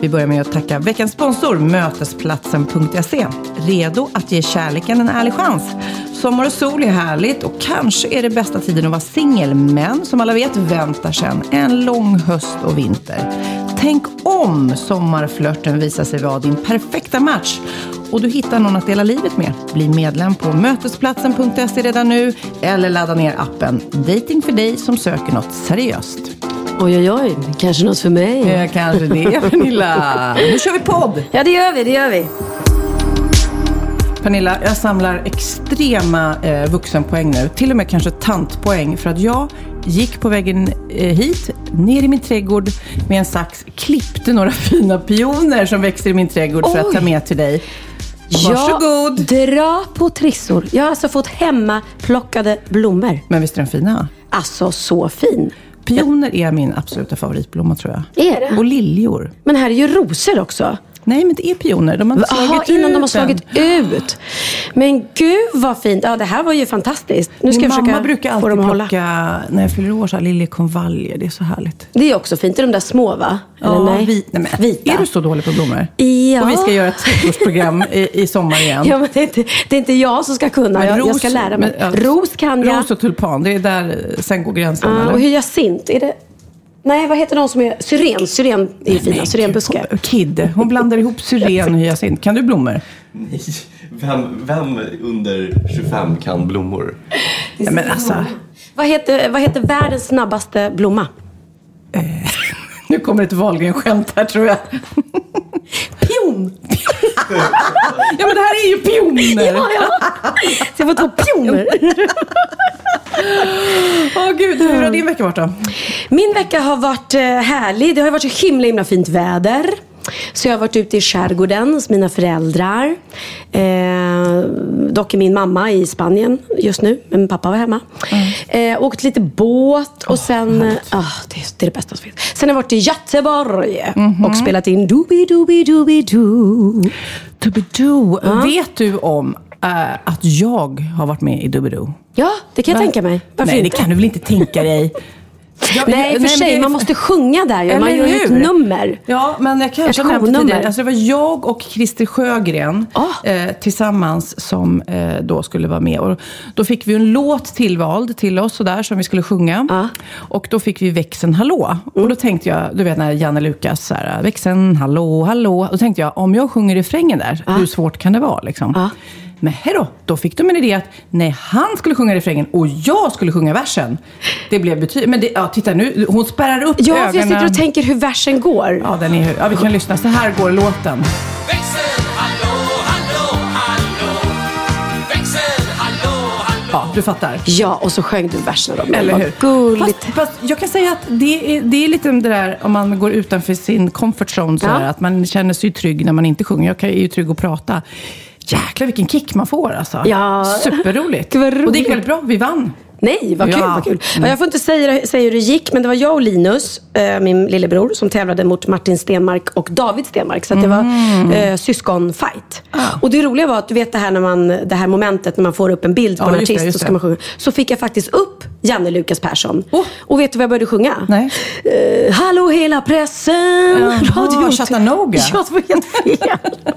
Vi börjar med att tacka veckans sponsor Mötesplatsen.se. Redo att ge kärleken en ärlig chans. Sommar och sol är härligt och kanske är det bästa tiden att vara singel. Men som alla vet väntar sen en lång höst och vinter. Tänk om sommarflörten visar sig vara din perfekta match och du hittar någon att dela livet med. Bli medlem på Mötesplatsen.se redan nu eller ladda ner appen Dating för dig som söker något seriöst. Oj, oj, oj. Kanske något för mig. Ja, kanske det, Pernilla. Nu kör vi podd! Ja, det gör vi. Det gör vi. Pernilla, jag samlar extrema eh, vuxenpoäng nu. Till och med kanske tantpoäng. För att jag gick på vägen eh, hit, ner i min trädgård med en sax, klippte några fina pioner som växer i min trädgård för att Oj. ta med till dig. Varsågod! Ja, dra på trissor. Jag har alltså fått hemmaplockade blommor. Men visst är den fina? Alltså, så fin. Pioner är min absoluta favoritblomma tror jag. Är det? Och liljor. Men här är ju rosor också. Nej, men det är pioner. De har inte slagit innan ut de har slagit ut. Men gud vad fint. Ja, det här var ju fantastiskt. Nu ska Min jag mamma försöka brukar få alltid att hålla. plocka, när jag fyller år, så här liljekonvaljer. Det är så härligt. Det är också fint. Det är de där små va? Eller nej? vi, nej men, Vita. Är du så dålig på blommor? Ja. Och vi ska göra ett trädgårdsprogram i, i sommar igen. Ja, men det, är inte, det är inte jag som ska kunna. Men Jag, jag ros- ska lära mig. men, ja, ros kan jag. Ros och tulpan, det är där sen går gränsen. Ja, eller? och hyacint. Är det... Nej, vad heter de som är... Syren. Syren är ju fina. Syrenbuskar. Kid, hon blandar ihop syren och hyacint. Kan du blommor? Nej, vem, vem under 25 kan blommor? Ja, men alltså, Vad heter, vad heter världens snabbaste blomma? nu kommer ett Wahlgren-skämt här tror jag. Ja men det här är ju pioner! Ja, ja. Så jag får två pioner. Åh gud, hur har din vecka varit då? Min vecka har varit eh, härlig. Det har varit så himla, himla fint väder. Så jag har varit ute i skärgården hos mina föräldrar. Eh, dock är min mamma i Spanien just nu, men min pappa var hemma. Eh, åkt lite båt och sen... eh, ah, det, är, det är det bästa som finns. Sen har jag varit i Göteborg och spelat in Doobie Doobie Doobie Doo. Doobidoo. Vet du om eh, att jag har varit med i Doobidoo? Ja, det kan jag Va? tänka mig. Varför Nej, inte? det kan du väl inte tänka dig? Ja, Nej, för men sig. det Man måste sjunga där ju. Man gör ju ett nummer. Ja, men jag kanske shownummer. tidigare. Alltså, det var jag och Christer Sjögren Ah. eh, tillsammans som eh, då skulle vara med. Och då fick vi en låt tillvald till oss och där som vi skulle sjunga. Ah. Och då fick vi växeln hallå. Mm. Och då tänkte jag, du vet när Janne Lukas så här, växeln hallå, hallå. Då tänkte jag, om jag sjunger refrängen där, Ah. hur svårt kan det vara liksom? Men då, då fick de en idé att nej, han skulle sjunga refrängen och jag skulle sjunga versen. Det blev betydligt... Men det, ja, titta nu, hon spärrar upp Ja, ögonen. för jag sitter och tänker hur versen går. Ja, den är, ja, vi kan lyssna. Så här går låten. Ja, du fattar. Ja, och så sjöng du verserna då. Eller hur? Gulligt. Fast, fast jag kan säga att det är, det är lite det där om man går utanför sin comfort zone. Så Ja. att man känner sig trygg när man inte sjunger. Jag är ju trygg att prata. Jäklar vilken kick man får alltså. Ja. Superroligt. Vad Och det gick väldigt bra. Vi vann. Nej, vad kul. Ja. Vad kul. Ja, jag får inte säga, säga hur det gick, men det var jag och Linus, eh, min lillebror, som tävlade mot Martin Stenmark och David Stenmark. Så att det var Mm. eh, syskonfight. Och det roliga var att du vet det här, när man, det här momentet när man får upp en bild på Ja, en det, artist just så ska det. man sjunga. Så fick jag faktiskt upp Janne Lukas Persson. Oh. Och vet du vad jag började sjunga? Nej. Eh, hallå hela pressen! Jaha, Chattanooga. Ja, det var helt fel.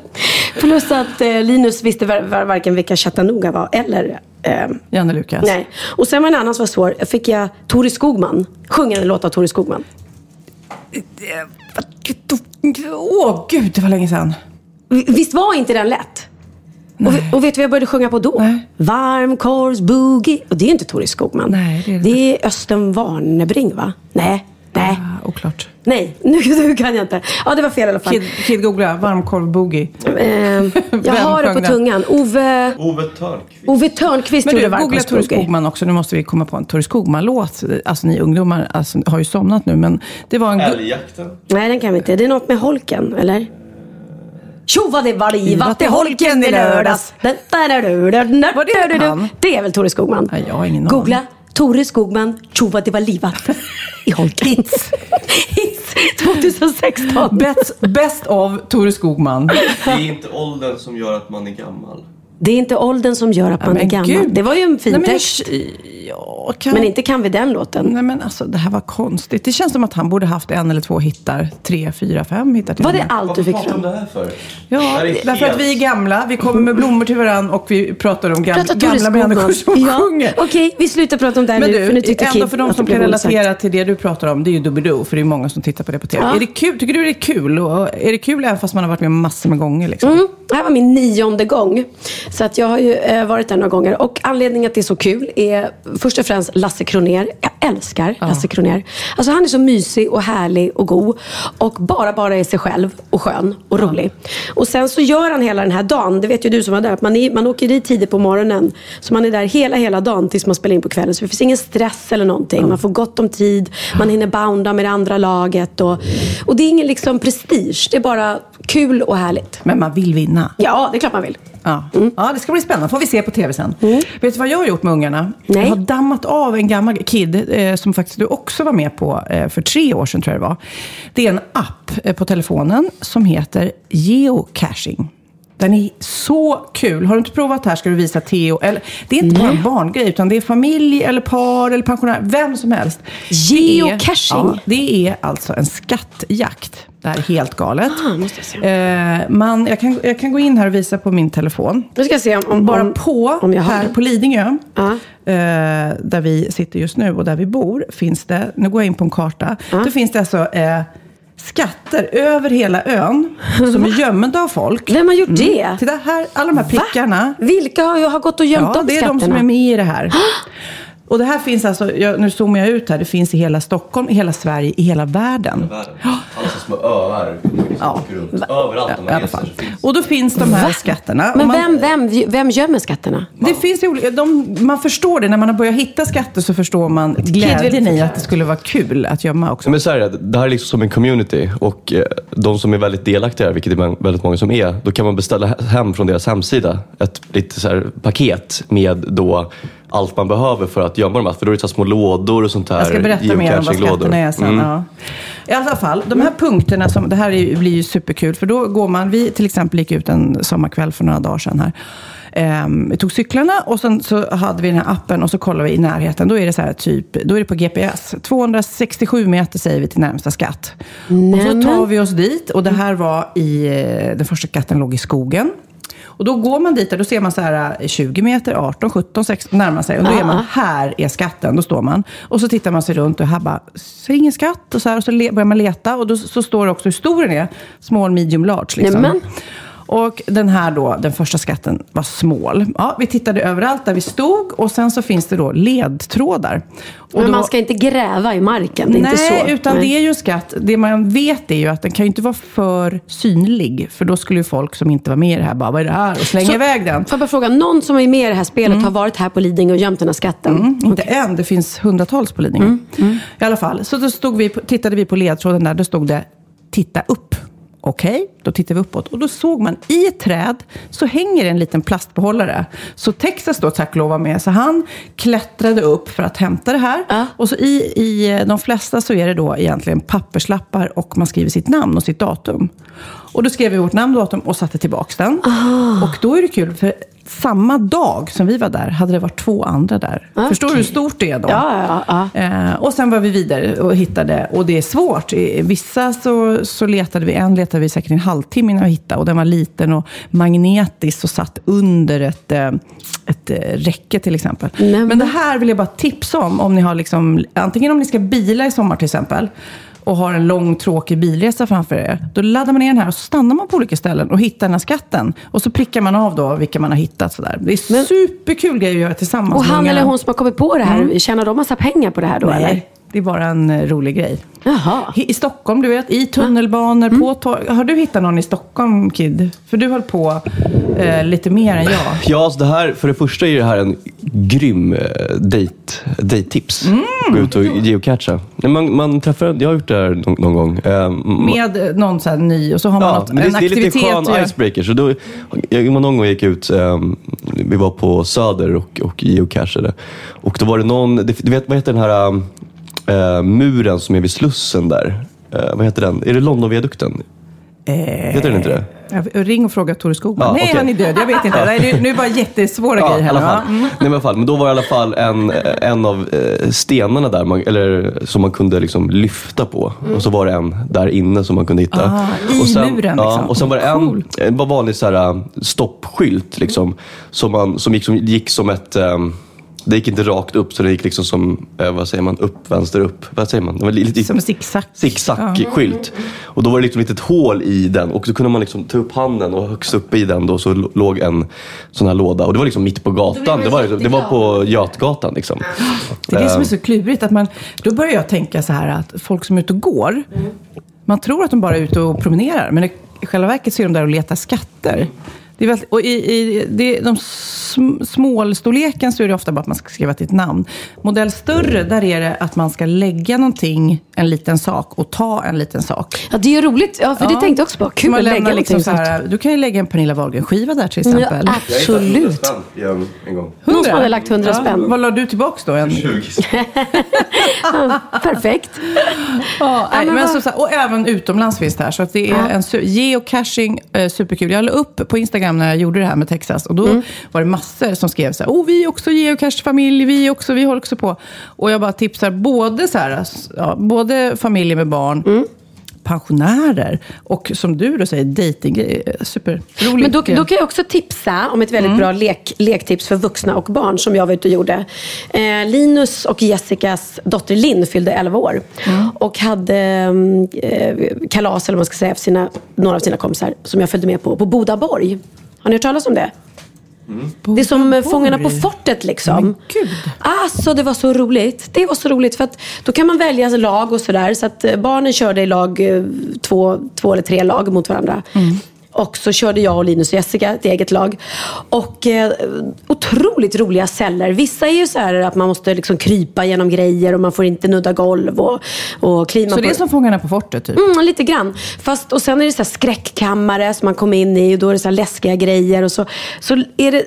Plus att eh, Linus visste var, var, varken vilka Chattanooga var eller eh, Janne Lukas. Nej. Och sen var en annan som var svår. Fick jag Tori Skogman. Sjunger en låt av Tori Skogman. Åh, gud, det var länge sedan. Visst var inte den lätt? Och, och vet du vad jag började sjunga på då? Nej. Varmkorvsboogie. Och det är inte Tori Skogman. Nej, det är det det är Östen Warnerbring va? Nej. Nej. Ah, oklart. Nej, nu, nu kan jag inte. Ja, det var fel i alla fall. Kid, kid googla, varmkorv boogie. Eh, jag har det på tungan. Ove, Ove Törnqvist. Ove Törnqvist Men du, googla varmkorvsboogie. Skogman också. Nu måste vi komma på en Tori Skogman-låt. Alltså ni ungdomar alltså, har ju somnat nu, men det var en... Älgjakten. Nej, den kan vi inte. Det är något med holken, eller? Tjo vad det var livat i holken i lördags. Var det han? Det är väl Tore Skogman? Nej, jag har ingen aning. Googla Tore Skogman, tjo vad det var livat i holken. Hits. Hits 2016. Best, best of Tore Skogman. Det är inte åldern som gör att man är gammal. Det är inte åldern som gör att man är men gammal. gud. Det var ju en fin Nej, men, text. Ja, kan... Men inte kan vi den låten. Nej men alltså det här var konstigt. Det känns som att han borde haft en eller två hittar. Tre, fyra, fem hittar till Var det allt du fick pratar fram? om det här för? Ja, Det därför helt- att vi är gamla. Vi kommer med blommor till varandra och vi pratar om gam- Prata Tore gamla människor som ja. sjunger. Okej, vi slutar prata om det här Men nu. för nu du, tyckte ändå för de som kan relatera till det du pratar om, det är ju Doobidoo, för det är många som tittar på det på TV. Ja. Är det kul? Tycker du det är kul? Och är det kul även fast man har varit med massor med gånger? Liksom? Mm, det här var min nionde gång. Så att jag har ju eh, varit där några gånger. Och anledningen att det är så kul är först och främst Lasse Kroner. Jag älskar Lasse Kroner. Alltså han är så mysig och härlig och god. Och bara, bara är sig själv och skön och rolig. Och sen så gör han hela den här dagen. Det vet ju du som var där. Man, är, man åker dit tidigt på morgonen. Så man är där hela, hela dagen tills man spelar in på kvällen. Så det finns ingen stress eller någonting. Man får gott om tid. Man hinner bounda med det andra laget. Och, och det är ingen liksom prestige. Det är bara kul och härligt. Men man vill vinna. Ja, det är klart man vill. Ja. ja, det ska bli spännande. får vi se på TV sen. Mm. Vet du vad jag har gjort med ungarna? Nej. Jag har dammat av en gammal kid eh, som faktiskt du också var med på eh, för tre år sedan tror jag det var. Det är en app eh, på telefonen som heter geocaching. Den är så kul. Har du inte provat här ska du visa Theo. Eller, det är inte bara en barngrej, utan det är familj, eller par, eller pensionär. Vem som helst. Det är- Geocaching? Ja, det är alltså en skattjakt. Det här är helt galet. Ah, måste jag se. Eh, man, jag, kan, jag kan gå in här och visa på min telefon. Nu ska jag se om, om, Bara på, om här det. på Lidingö, Ja. eh, där vi sitter just nu och där vi bor, finns det, nu går jag in på en karta, då finns det alltså eh, skatter över hela ön som är gömda av folk. Vem har gjort det? Titta här, alla de här prickarna. Vilka har, har gått och gömt Ja, de det är skatterna? de som är med i det här. Och det här finns alltså, jag, nu zoomar jag ut här, det finns i hela Stockholm, i hela Sverige, i hela världen. Världen. Alltså små öar. Ja. Ja. Runt. Överallt man så finns Och då finns de här skatterna. Och Men man- vem, vem, vem gömmer skatterna? Det finns ju olika, de, man förstår det, när man har börjat hitta skatter så förstår man glädjen i att det skulle vara kul att gömma också. Men så här är det, här är liksom som en community och eh, de som är väldigt delaktiga, vilket det är väldigt många som är, då kan man beställa hem från deras hemsida ett litet så här paket med då allt man behöver för att gömma dem. För då är det så här små lådor och sånt där. Jag ska berätta mer om vad skatterna är sen. Mm. Ja. I alla fall, de här punkterna, som, det här är, blir ju superkul. För då går man, vi till exempel gick ut en sommarkväll för några dagar sedan här. Ehm, vi tog cyklarna och sen så hade vi den här appen och så kollade vi i närheten. Då är det så här typ, då är det på GPS. 267 meter säger vi till närmsta skatt. Och så Nämen. tar vi oss dit och det här var i, eh, den första skatten låg i skogen. Och då går man dit och då ser man så här eh, 20 meter, 18, 17, 16 närmar sig. Och då är man, här är skatten, då står man. Och så tittar man sig runt och här bara, ser ingen skatt? Och så, här, och så börjar man leta och då så står det också hur stor den är. Small, medium, large liksom. Nämen. Och den här då, den första skatten var small. Ja, vi tittade överallt där vi stod och sen så finns det då ledtrådar. Och Men då, man ska inte gräva i marken, det är Nej, inte så. utan det är ju en skatt. Det man vet är ju att den kan ju inte vara för synlig. För då skulle ju folk som inte var med i det här bara, vad är det här? Och slänga Så- iväg den. Får jag bara fråga, någon som är med i det här spelet har varit här på Lidingö och gömt den här skatten? Mm, inte en, det finns hundratals på Lidingö. Mm, I alla fall, så då stod vi, tittade vi på ledtråden där, då stod det titta upp. Okej, då tittade vi uppåt och då såg man i ett träd så hänger en liten plastbehållare. Så Texas då tack och lov var med, så han klättrade upp för att hämta det här. Ja. Och så i, i de flesta så är det då egentligen papperslappar och man skriver sitt namn och sitt datum. Och då skrev vi vårt namn och datum och satte tillbaks den. Och då är det kul, för samma dag som vi var där hade det varit två andra där. Förstår du hur stort det är då? Ja, ja, ja. Eh, och sen var vi vidare och hittade, och det är svårt. I vissa så, så letade vi, en letade vi säkert en halvtimme innan vi hittade. Och den var liten och magnetisk och satt under ett, eh, ett eh, räcke till exempel. Nej, Men det här vill jag bara tipsa om, om ni har liksom, antingen om ni ska bila i sommar till exempel, och har en lång tråkig bilresa framför er. Då laddar man ner den här och så stannar man på olika ställen och hittar den här skatten. Och så prickar man av då vilka man har hittat. Sådär. Det är Men- superkul grej att göra tillsammans. Och han eller hon som har kommit på det här, tjänar de massa pengar på det här då eller? Det är bara en eh, rolig grej. Jaha. I Stockholm, du vet, i tunnelbanor, Mm. på torg. Har du hittat någon i Stockholm, Kid? För du höll på eh, lite mer än jag. Ja, alltså det här, för det första är det här en grym eh, date, date-tips. Mm. Gå ut och geocacha. Man, man träffar, jag har gjort det här någon, någon gång. Eh, Med eh, någon så här ny och så har man Ja, något, men det, en det är lite aktivitet. skön icebreaker. Så då, jag, någon gång gick ut, ehm, vi var på Söder och, och geocachade. Och då var det någon, du vet vad heter den här eh, muren som är vid Slussen där? Eh, vad heter den? Är det Londonviadukten? heter den inte det? Ring och fråga Tore Skogman. Ja, Nej, okej. han är död. Jag vet inte. Nej, nu är det bara jättesvåra Ja, grejer här. alla? Mm. Nej, men, i alla fall. men då var det i alla fall en, en av eh, stenarna där, man, eller, som man kunde liksom lyfta på. Och så var det en där inne som man kunde hitta. Ah, i och sen, muren ja, liksom. Och sen var det en, Cool. en var vanlig så här, eh, stoppskylt liksom, som, man, som, gick, som gick som ett... ehm, det gick inte rakt upp, så det gick liksom som, eh, vad säger man, upp, vänster, upp. Vad säger man? Det var lite, Som en zigzag. zigzag-skylt. Och då var det liksom ett litet hål i den och så kunde man liksom ta upp handen och högst upp i den då så låg en sån här låda. Och det var liksom mitt på gatan. Det var, liksom, det var på Götgatan liksom. Det är det som är Eh, så klurigt. Att man, då börjar jag tänka så här att folk som är ute och går, man tror att de bara är ute och promenerar, men i i själva verket så är de där och letar skatter. Det är väldigt, och i, i det, de sm, smålstorleken så är det ofta bara att man ska skriva sitt namn. Modell större, där är det att man ska lägga någonting, en liten sak, och ta en liten sak. Ja, det är ju roligt. Ja, för det Ja. tänkte jag också på. Kul att lägga liksom så sånt. här, Du kan ju lägga en Pernilla Wahlgren-skiva där till Ja, exempel. absolut. En, en gång. Någon som hade lagt 100 spänn. Vad la du tillbaks då? En, Perfekt. Ja, nej, men så, och även utomlands finns det här. Så att det är Ja. en geocaching, eh, superkul. Jag la upp på Instagram när jag gjorde det här med Texas. Och då Mm. var det massor som skrev så här, oh vi är också geocache-familj, vi, också, vi håller också på. Och jag bara tipsar både, så här, ja, både familjer med barn, Mm. pensionärer och som du då säger, dejting. Superroligt. Men då, då kan jag också tipsa om ett väldigt bra lek, lektips för vuxna och barn som jag var ute och gjorde. Eh, Linus och Jessicas dotter Linn fyllde 11 år. Och hade mm, eh, kalas, eller vad man ska säga, för sina, några av sina kompisar som jag följde med på, på Bodaborg. Har ni hört talas om det? Det är som eh, Fångarna på fortet liksom. Men gud. Alltså det var så roligt. Det var så roligt för att då kan man välja lag och sådär. Så att eh, barnen körde i lag, eh, två, två eller tre lag mot varandra. Och så körde jag och Linus och Jessica ett eget lag. Och eh, otroligt roliga celler. Vissa är ju så här att man måste liksom krypa genom grejer och man får inte nudda golv och, och kliva Så på det är som Fångarna på fortet typ? Mm, lite grann. Fast, och sen är det så skräckkammare som man kommer in i och då är det så läskiga grejer. Och så, så är det,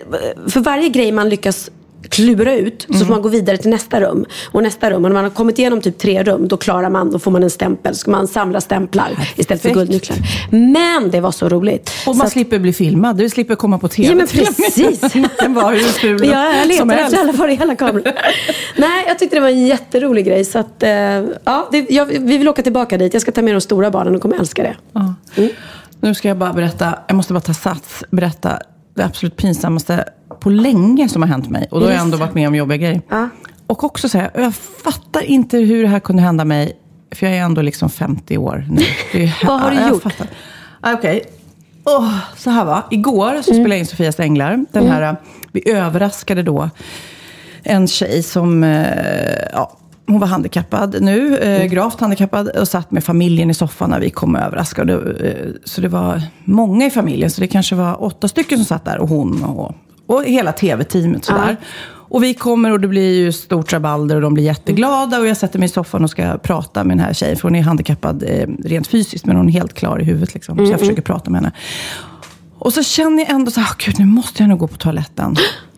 för varje grej man lyckas klura ut så får man gå vidare till nästa rum. Och nästa rum, och när man har kommit igenom typ tre rum, då klarar man, då får man en stämpel. Så ska man samla stämplar istället för guldnycklar. Men det var så roligt. Och Så man att- slipper bli filmad, du slipper komma på tv. Ja men precis. Den var hur ful ja, jag letar efter alla var i alla kameror. Nej, jag tyckte det var en jätterolig grej. Så att, eh, ja, det, jag, vi vill åka tillbaka dit. Jag ska ta med de stora barnen och kommer älska det. Ja. Nu ska jag bara berätta, jag måste bara ta sats, berätta det absolut pinsammaste på länge som har hänt mig. Och då har jag ändå varit med om jobbiga grejer. Ja. Och också säga, jag fattar inte hur det här kunde hända mig. För jag är ändå liksom 50 år nu. Det är, Vad har du gjort? fattar. Ah, Okej. Åh, så här va. Igår så spelade jag in Sofias Änglar. Den här, vi överraskade då en tjej som, eh, ja, hon var handikappad nu, eh, gravt handikappad och satt med familjen i soffan när vi kom och överraskade. Eh, så det var många i familjen, så det kanske var åtta stycken som satt där och hon och, och hela tv-teamet sådär. Och vi kommer och det blir ju stort rabalder och de blir jätteglada och jag sätter mig i soffan och ska prata med den här tjejen, för hon är handikappad eh, rent fysiskt, men hon är helt klar i huvudet liksom. Så jag försöker prata med henne. Och så känner jag ändå så här, "Åh, gud, nu måste jag nog gå på toaletten.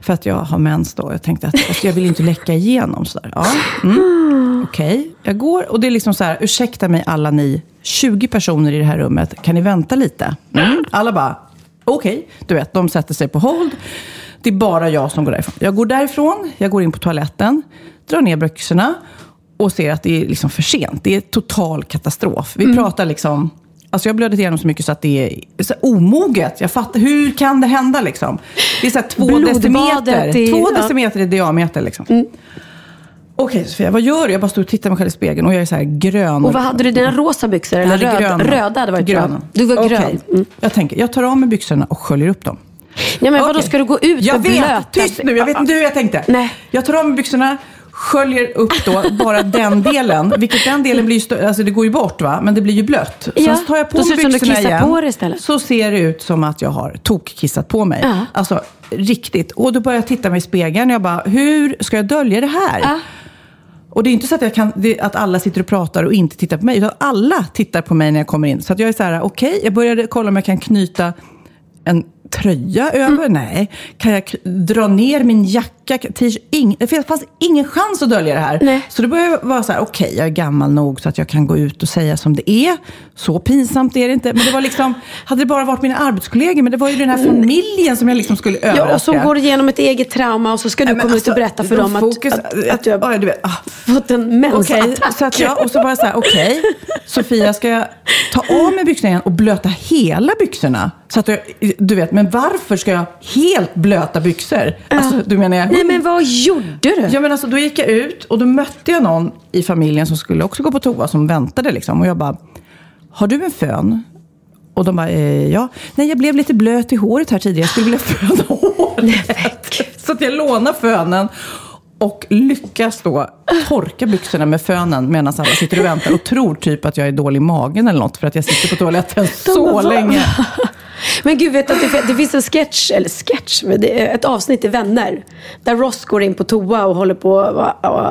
För att jag har mens då. Jag tänkte att alltså, jag vill inte läcka igenom sådär. Ja, mm. Okej, jag går. Och det är liksom så här, ursäkta mig alla ni 20 personer i det här rummet. Kan ni vänta lite? Mm. Alla bara, Okej, du vet, de sätter sig på hold. Det är bara jag som går därifrån. Jag går därifrån, jag går in på toaletten, drar ner byxorna och ser att det är liksom för sent. Det är total katastrof. Vi pratar liksom... Alltså jag blödit igenom så mycket så att det är så omoget. Jag fattar, hur kan det hända liksom? Det är så två Blodbadet decimeter. i- två ja. Mm. decimeter i diameter liksom. Okej Sofia, vad gör du? Jag bara står och tittar mig själv i spegeln och jag är så här grön. Och vad hade du? Dina rosa byxor? Eller Jag röd, gröna. röda hade varit gröna. bra. Du var grön. Mm. Jag tänker, jag tar av mig byxorna och sköljer upp dem. Ja, men vadå, Okej. ska du gå ut jag och vet, blöta? Tyst nu, jag vet inte hur jag tänkte. Nej. Jag tar av mig byxorna, sköljer upp då bara den delen. Vilket den delen blir ju alltså det går ju bort va, men det blir ju blött. Ja, Sen tar jag på mig det byxorna igen. på istället. Så ser det ut som att jag har tokkissat på mig. Ja. Alltså riktigt. Och då börjar jag titta mig i spegeln och jag bara, hur ska jag dölja det här? Ja. Och det är inte så att, jag kan, det, att alla sitter och pratar och inte tittar på mig. Utan alla tittar på mig när jag kommer in. Så att jag är så här, okej, jag började kolla om jag kan knyta en tröja över. Nej. Kan jag dra ner min jacka? T-shirt? Ing, det fanns ingen chans att dölja det här. Nej. Så då började vara så här, okej, jag är gammal nog så att jag kan gå ut och säga som det är. Så pinsamt är det inte. Men det var liksom, hade det bara varit mina arbetskollegor, men det var ju den här familjen som jag liksom skulle överraska. Ja, och som går igenom ett eget trauma och så ska du Nej, komma ut och alltså, berätta för dem att, fokus- att, att du har Ja, du vet, ah. fått en mensattack. så att jag, och så bara så här, okej, Sofia, ska jag ta av mig byxorna igen och blöta hela byxorna? Så att jag, du vet, men varför ska jag helt blöta byxor? Alltså, du menar jag... Nej, men vad gjorde du? Ja, men alltså, då gick jag ut och då mötte jag någon i familjen som skulle också gå på toa som väntade liksom. Och jag bara, har du en fön? Och de bara, eh, ja. Nej, jag blev lite blöt i håret här tidigare. Jag skulle vilja föna håret. Så att jag lånar fönen och lyckas då torka byxorna med fönen medan alla sitter och väntar och tror typ att jag är dålig i magen eller något för att jag sitter på toaletten så länge. Men gud, vet du att det, det finns en sketch, eller sketch, men det är ett avsnitt i Vänner. Där Ross går in på toa och håller på och, och,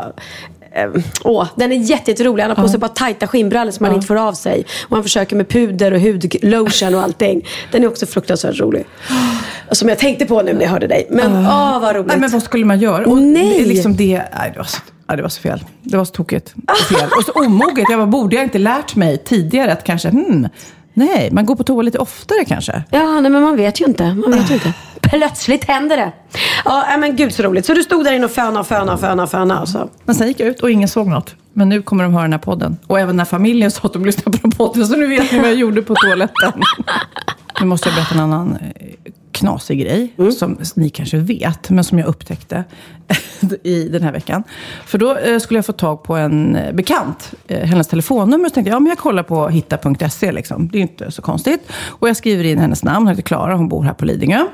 eh, Åh, den är jätte- jätterolig. Han har på sig bara tajta skinnbrallor som han inte får av sig. Och han försöker med puder och hudlotion och allting. Den är också fruktansvärt rolig. Som jag tänkte på nu när jag hörde dig. Men åh, vad roligt. Nej, men vad skulle man göra? Och Nej. Det, är liksom det, nej, det, var så, det var så fel. Det var så tokigt. Och Fel. Och så omoget. Jag bara, borde jag inte lärt mig tidigare att kanske, hmm, nej, man går på toa lite oftare kanske. Ja, nej, men man vet ju inte. Man vet ju inte. Plötsligt händer det. Ja, men gud så roligt. Så du stod där inne och fönade och fönade och fönade fönade. Alltså. Men sen gick jag ut och ingen såg något. Men nu kommer de höra den här podden. Och även när familjen sa att de lyssnade på den podden. Så nu vet ni vad jag gjorde på toaletten. Nu måste jag berätta en annan eh, knasig grej. Som ni kanske vet, men som jag upptäckte i den här veckan. För då eh, skulle jag få tag på en eh, bekant. Eh, hennes telefonnummer. Så tänkte jag, ja men jag kollar på hitta.se. Liksom. Det är inte så konstigt. Och jag skriver in hennes namn. Hon heter Klara. Hon bor här på Lidingö.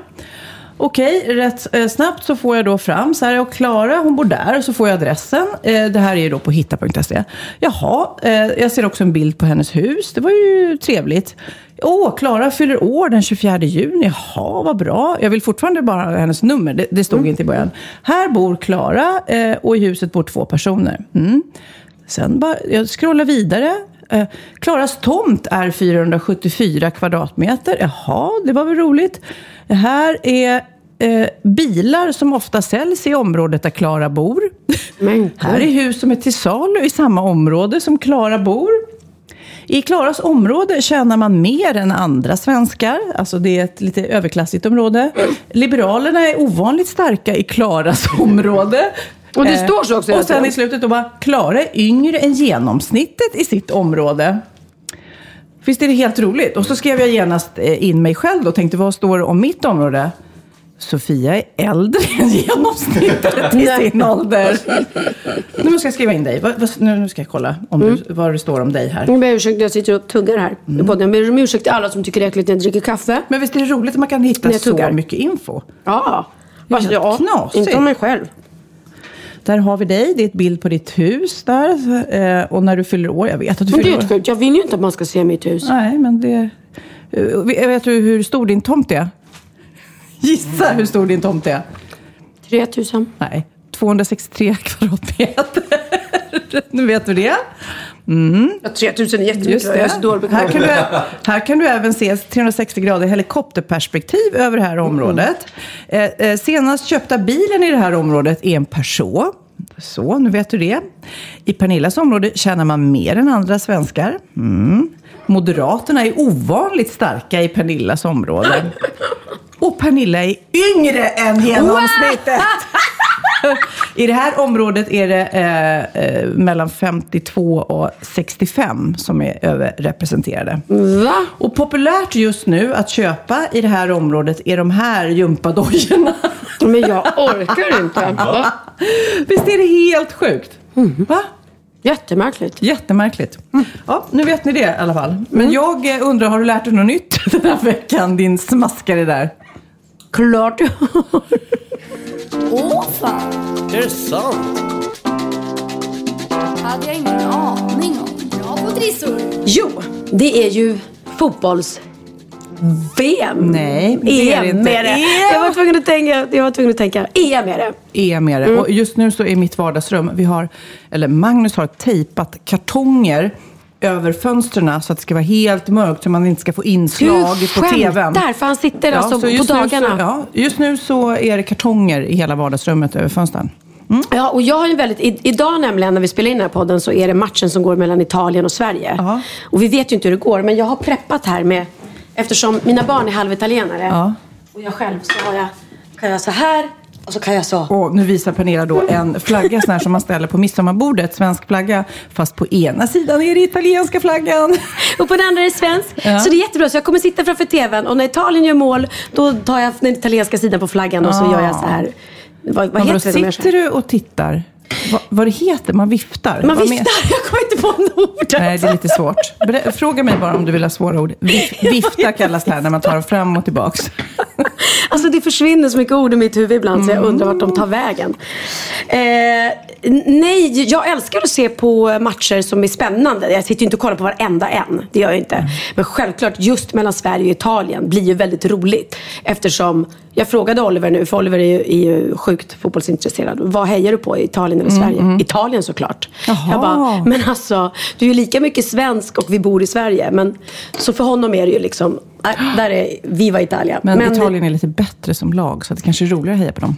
Okej, rätt eh, snabbt så får jag då fram så här, och Klara hon bor där, så får jag adressen. Eh, det här är ju då på hitta.se. Jaha, eh, jag ser också en bild på hennes hus. Det var ju trevligt. Åh, Klara fyller år den 24 juni. Jaha, vad bra. Jag vill fortfarande bara ha hennes nummer. Det, det stod inte i början. Här bor Klara eh, och i huset bor två personer. Mm. Sen bara, jag scrollar vidare. Eh, Klaras tomt är 474 kvadratmeter. Jaha, det var väl roligt. Det här är eh, bilar som ofta säljs i området där Klara bor. Men här är hus som är till salu i samma område som Klara bor. I Klaras område tjänar man mer än andra svenskar. Alltså det är ett lite överklassigt område. Liberalerna är ovanligt starka i Klaras område. Och det Eh, står så också Och sen i slutet då bara, Klara är yngre än genomsnittet i sitt område. Visst är det helt roligt? Och så skrev jag genast eh, in mig själv och tänkte, vad står det om mitt område? Sofia är äldre än genomsnittet i sin ålder. Nu ska jag skriva in dig. Nu ska jag kolla om Mm. du, vad det står om dig här. Jag ber ursäkt, jag sitter och tuggar här Mm. i podden. Jag ber om ursäkt till alla som tycker det är äckligt när jag dricker kaffe. Men visst är det roligt att man kan hitta så mycket info? Ja. Alltså, ja, knasigt. inte om mig själv. Där har vi dig. Det är ett bild på ditt hus där. Eh, Och när du fyller år. Jag vet att du Men det fyller är år. sjukt. Jag vill ju inte att man ska se mitt hus. Nej, men det... Eh, Vet du hur stor din tomt är? Gissa hur stor din tomt är. 3000. Nej, 263 kvadratmeter. nu vet du det. Ja, 3000 är jättemycket. Just Jag är så dålig Här kan, du, här kan du även se 360 grader helikopterperspektiv över det här området. Eh, eh, senast köpta bilen i det här området är en Peugeot. Så, nu vet du det. I Pernillas område tjänar man mer än andra svenskar. Mm. Moderaterna är ovanligt starka i Pernillas område. Och Pernilla är yngre än genomsnittet. I det här området är det eh, eh, mellan 52 och 65 som är överrepresenterade. Va? Och populärt just nu att köpa i det här området är de här gympadojorna. Men jag orkar inte. Va? Visst är det helt sjukt? Va? Jättemärkligt. Jättemärkligt. Ja, nu vet ni det i alla fall. Men jag eh, undrar, har du lärt dig något nytt den här veckan, din smaskare där? Klart jag har. Åh fan, Är det sant? hade jag ingen aning om. Bra på trissor. Jo, det är ju fotbolls... VM. Nej, det är det EM inte. är det. EM. Jag var tvungen att tänka. Jag var tvungen att tänka. EM är det. är med det. Och just nu så är mitt vardagsrum, vi har, eller Magnus har tejpat kartonger över fönstren så att det ska vara helt mörkt så man inte ska få inslag Du på tvn. skämtar, för han sitter alltså så på dagarna. Så, ja, just nu så är det kartonger i hela vardagsrummet över fönstren. Ja, och jag har ju väldigt, i, idag nämligen när vi spelar in den här podden så är det matchen som går mellan Italien och Sverige. Ja. Och vi vet ju inte hur det går, men jag har preppat här med, eftersom mina barn är halvitalienare Ja. och jag själv så har jag, kan jag så här och så kan jag så. Och nu visar Pernilla då en flagga sån här som man ställer på midsommarbordet, svensk flagga. Fast på ena sidan är det italienska flaggan. Och på den andra är det svensk. Så det är jättebra. Så jag kommer sitta framför tvn och när Italien gör mål då tar jag den italienska sidan på flaggan och så Ah. gör jag så här. Vad, vad heter det? sitter du och tittar. Va, vad det heter? Man viftar. Man viftar. med- Jag kommer inte på ordet. Nej, det är lite svårt. Fråga mig bara om du vill ha svåra ord. Vif, vifta kallas det här när man tar fram och tillbaks. Alltså det försvinner så mycket ord i mitt huvud ibland så jag undrar vart de tar vägen. Eh, nej, jag älskar att se på matcher som är spännande. Jag sitter ju inte och kollar på varenda en. Det gör jag inte. Men självklart, just mellan Sverige och Italien blir ju väldigt roligt. Eftersom, jag frågade Oliver nu, för Oliver är ju, är ju sjukt fotbollsintresserad. Vad hejar du på, Italien eller Sverige? Italien såklart. Jaha. Jag bara, men alltså, du är ju lika mycket svensk och vi bor i Sverige. Men, så för honom är det ju liksom, äh, där är Viva Italia. Men, Italien är lite bättre som lag, så det kanske är roligare att heja på dem.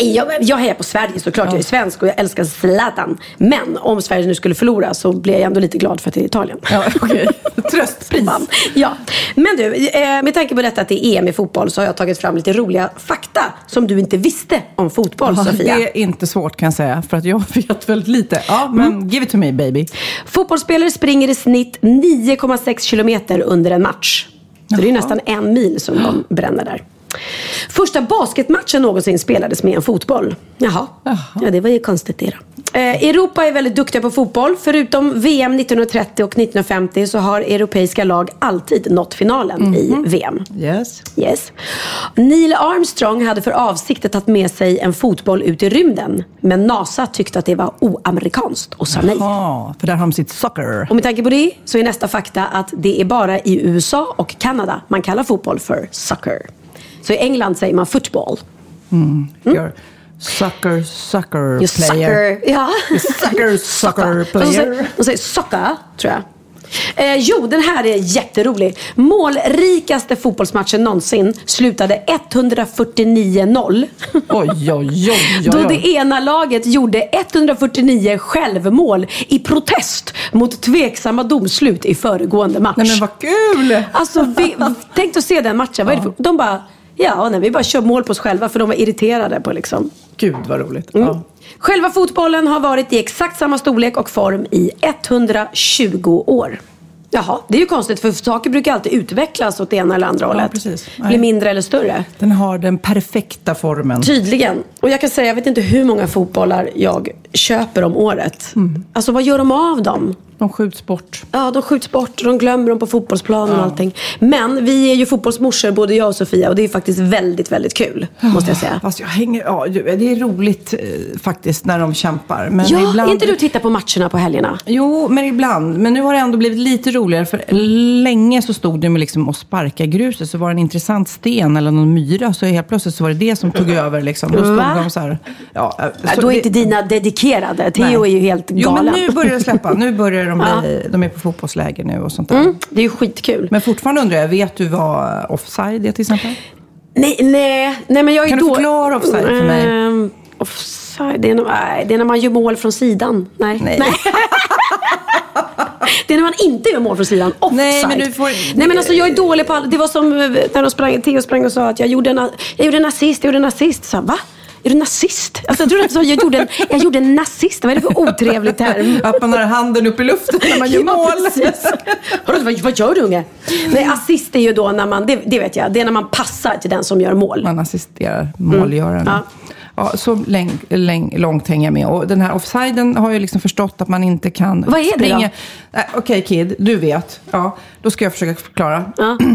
Jag, jag hejar på Sverige såklart. Jag är svensk och jag älskar Zlatan. Men om Sverige nu skulle förlora så blir jag ändå lite glad för att det är Italien. Ja, okej. Tröstpris. Ja. Men du, eh, med tanke på detta att det är EM i fotboll så har jag tagit fram lite roliga fakta som du inte visste om fotboll, Ja, Sofia. det är inte svårt kan jag säga, för att jag vet väldigt lite. Ja, men Mm. give it to me baby. Fotbollsspelare springer i snitt 9,6 kilometer under en match. Så det är nästan en mil som de bränner där. Första basketmatchen någonsin spelades med en fotboll. Jaha, ja det var ju konstigt det då. Eh, Europa är väldigt duktiga på fotboll. Förutom VM 1930 och 1950 så har europeiska lag alltid nått finalen i VM. Yes. Yes. Neil Armstrong hade för avsikt att ta med sig en fotboll ut i rymden. Men NASA tyckte att det var oamerikanskt och sa nej. Ja, för där har de sitt soccer. Och med tanke på det så är nästa fakta att det är bara i USA och Kanada man kallar fotboll för soccer. Så i England säger man football. Your Sucker, sucker You player. sucker. Ja. Sucker, sucker player. de säger soccer, tror jag. Eh, jo, den här är jätterolig. Målrikaste fotbollsmatchen någonsin slutade 149-0. Oj, oj, oj, oj, Då det ena laget gjorde 149 självmål i protest mot tveksamma domslut i föregående match. Nej men vad kul! Alltså, vi, tänk att se den matchen. Vad är det för, de bara, ja, nej, vi bara kör mål på oss själva för de var irriterade på liksom. Gud vad roligt. Mm. Ja. Själva fotbollen har varit i exakt samma storlek och form i 120 år. Jaha, det är ju konstigt för saker brukar alltid utvecklas åt det ena eller andra hållet. Bli mindre eller större. Den har den perfekta formen. Tydligen. Och jag kan säga, jag vet inte hur många fotbollar jag köper om året. Mm. Alltså vad gör de av dem? De skjuts bort. Ja, de skjuts bort och de glömmer dem på fotbollsplanen och allting. Men vi är ju fotbollsmorsor, både jag och Sofia. Och det är faktiskt väldigt, väldigt kul. Måste jag säga. Fast jag hänger, ja, det är roligt eh, faktiskt när de kämpar. Men Ja, ibland... är inte du tittar på matcherna på helgerna? Jo, men ibland. Men nu har det ändå blivit lite roligare. För länge så stod det med liksom att sparka gruset. Så var det en intressant sten eller någon myra. Så helt plötsligt så var det det som tog över. Liksom. Då stod Va? de så här. Ja, eh, Ja, så då är det- inte dina dedikerade. Theo är ju helt Jo, galen. men nu börjar det släppa. Nu börjar de bli, Ja. de är på fotbollsläger nu och sånt där. Mm, det är ju skitkul. Men fortfarande undrar jag, vet du vad offside är till exempel? Nej, nej, nej men jag är Kan du då... förklara offside för mig? Ehm, offside. Det är, nej, det är när man gör mål från sidan. Nej. Nej. Det är när man inte gör mål från sidan. Offside. Nej, men du får- Nej men alltså jag är dålig på allt. Det var som eh, när de sprang, Theo sprang och sa att jag gjorde en, jag gjorde en nazist, jag gjorde en nazist. Så, va? Är du nazist? Alltså, jag trodde att jag gjorde en, jag gjorde en nazist. Vad är det för otrevlig term? Att man har handen upp i luften när man gör mål. Vadå, vad, vad gör du unge? Nej, assist är ju då när man, det, det vet jag, det är när man passar till den som gör mål. Man assisterar målgöraren. Ja. Ja, så läng, läng, långt hänger jag med. Och den här offsiden har jag liksom förstått att man inte kan Vad är det då? springa. Nej, Okej Kid, du vet. Ja, då ska jag försöka förklara. Ja.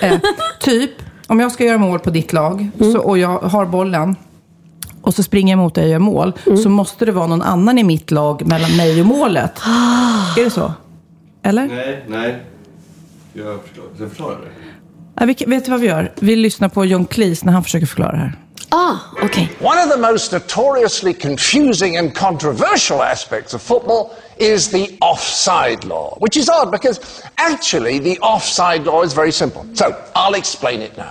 Eh, typ, om jag ska göra mål på ditt lag Mm. så, och jag har bollen och så springer jag mot dig och gör mål, Mm. så måste det vara någon annan i mitt lag mellan mig och målet. Ah. Är det så? Eller? Nej, nej. Jag förstår. Jag förklarar det. Vi, vet du vad vi gör? Vi lyssnar på John Cleese när han försöker förklara det här. Ah, okej. One of the most notoriously confusing and controversial aspects of football is the offside law, which is odd because actually the offside law is very simple. So I'll explain it now.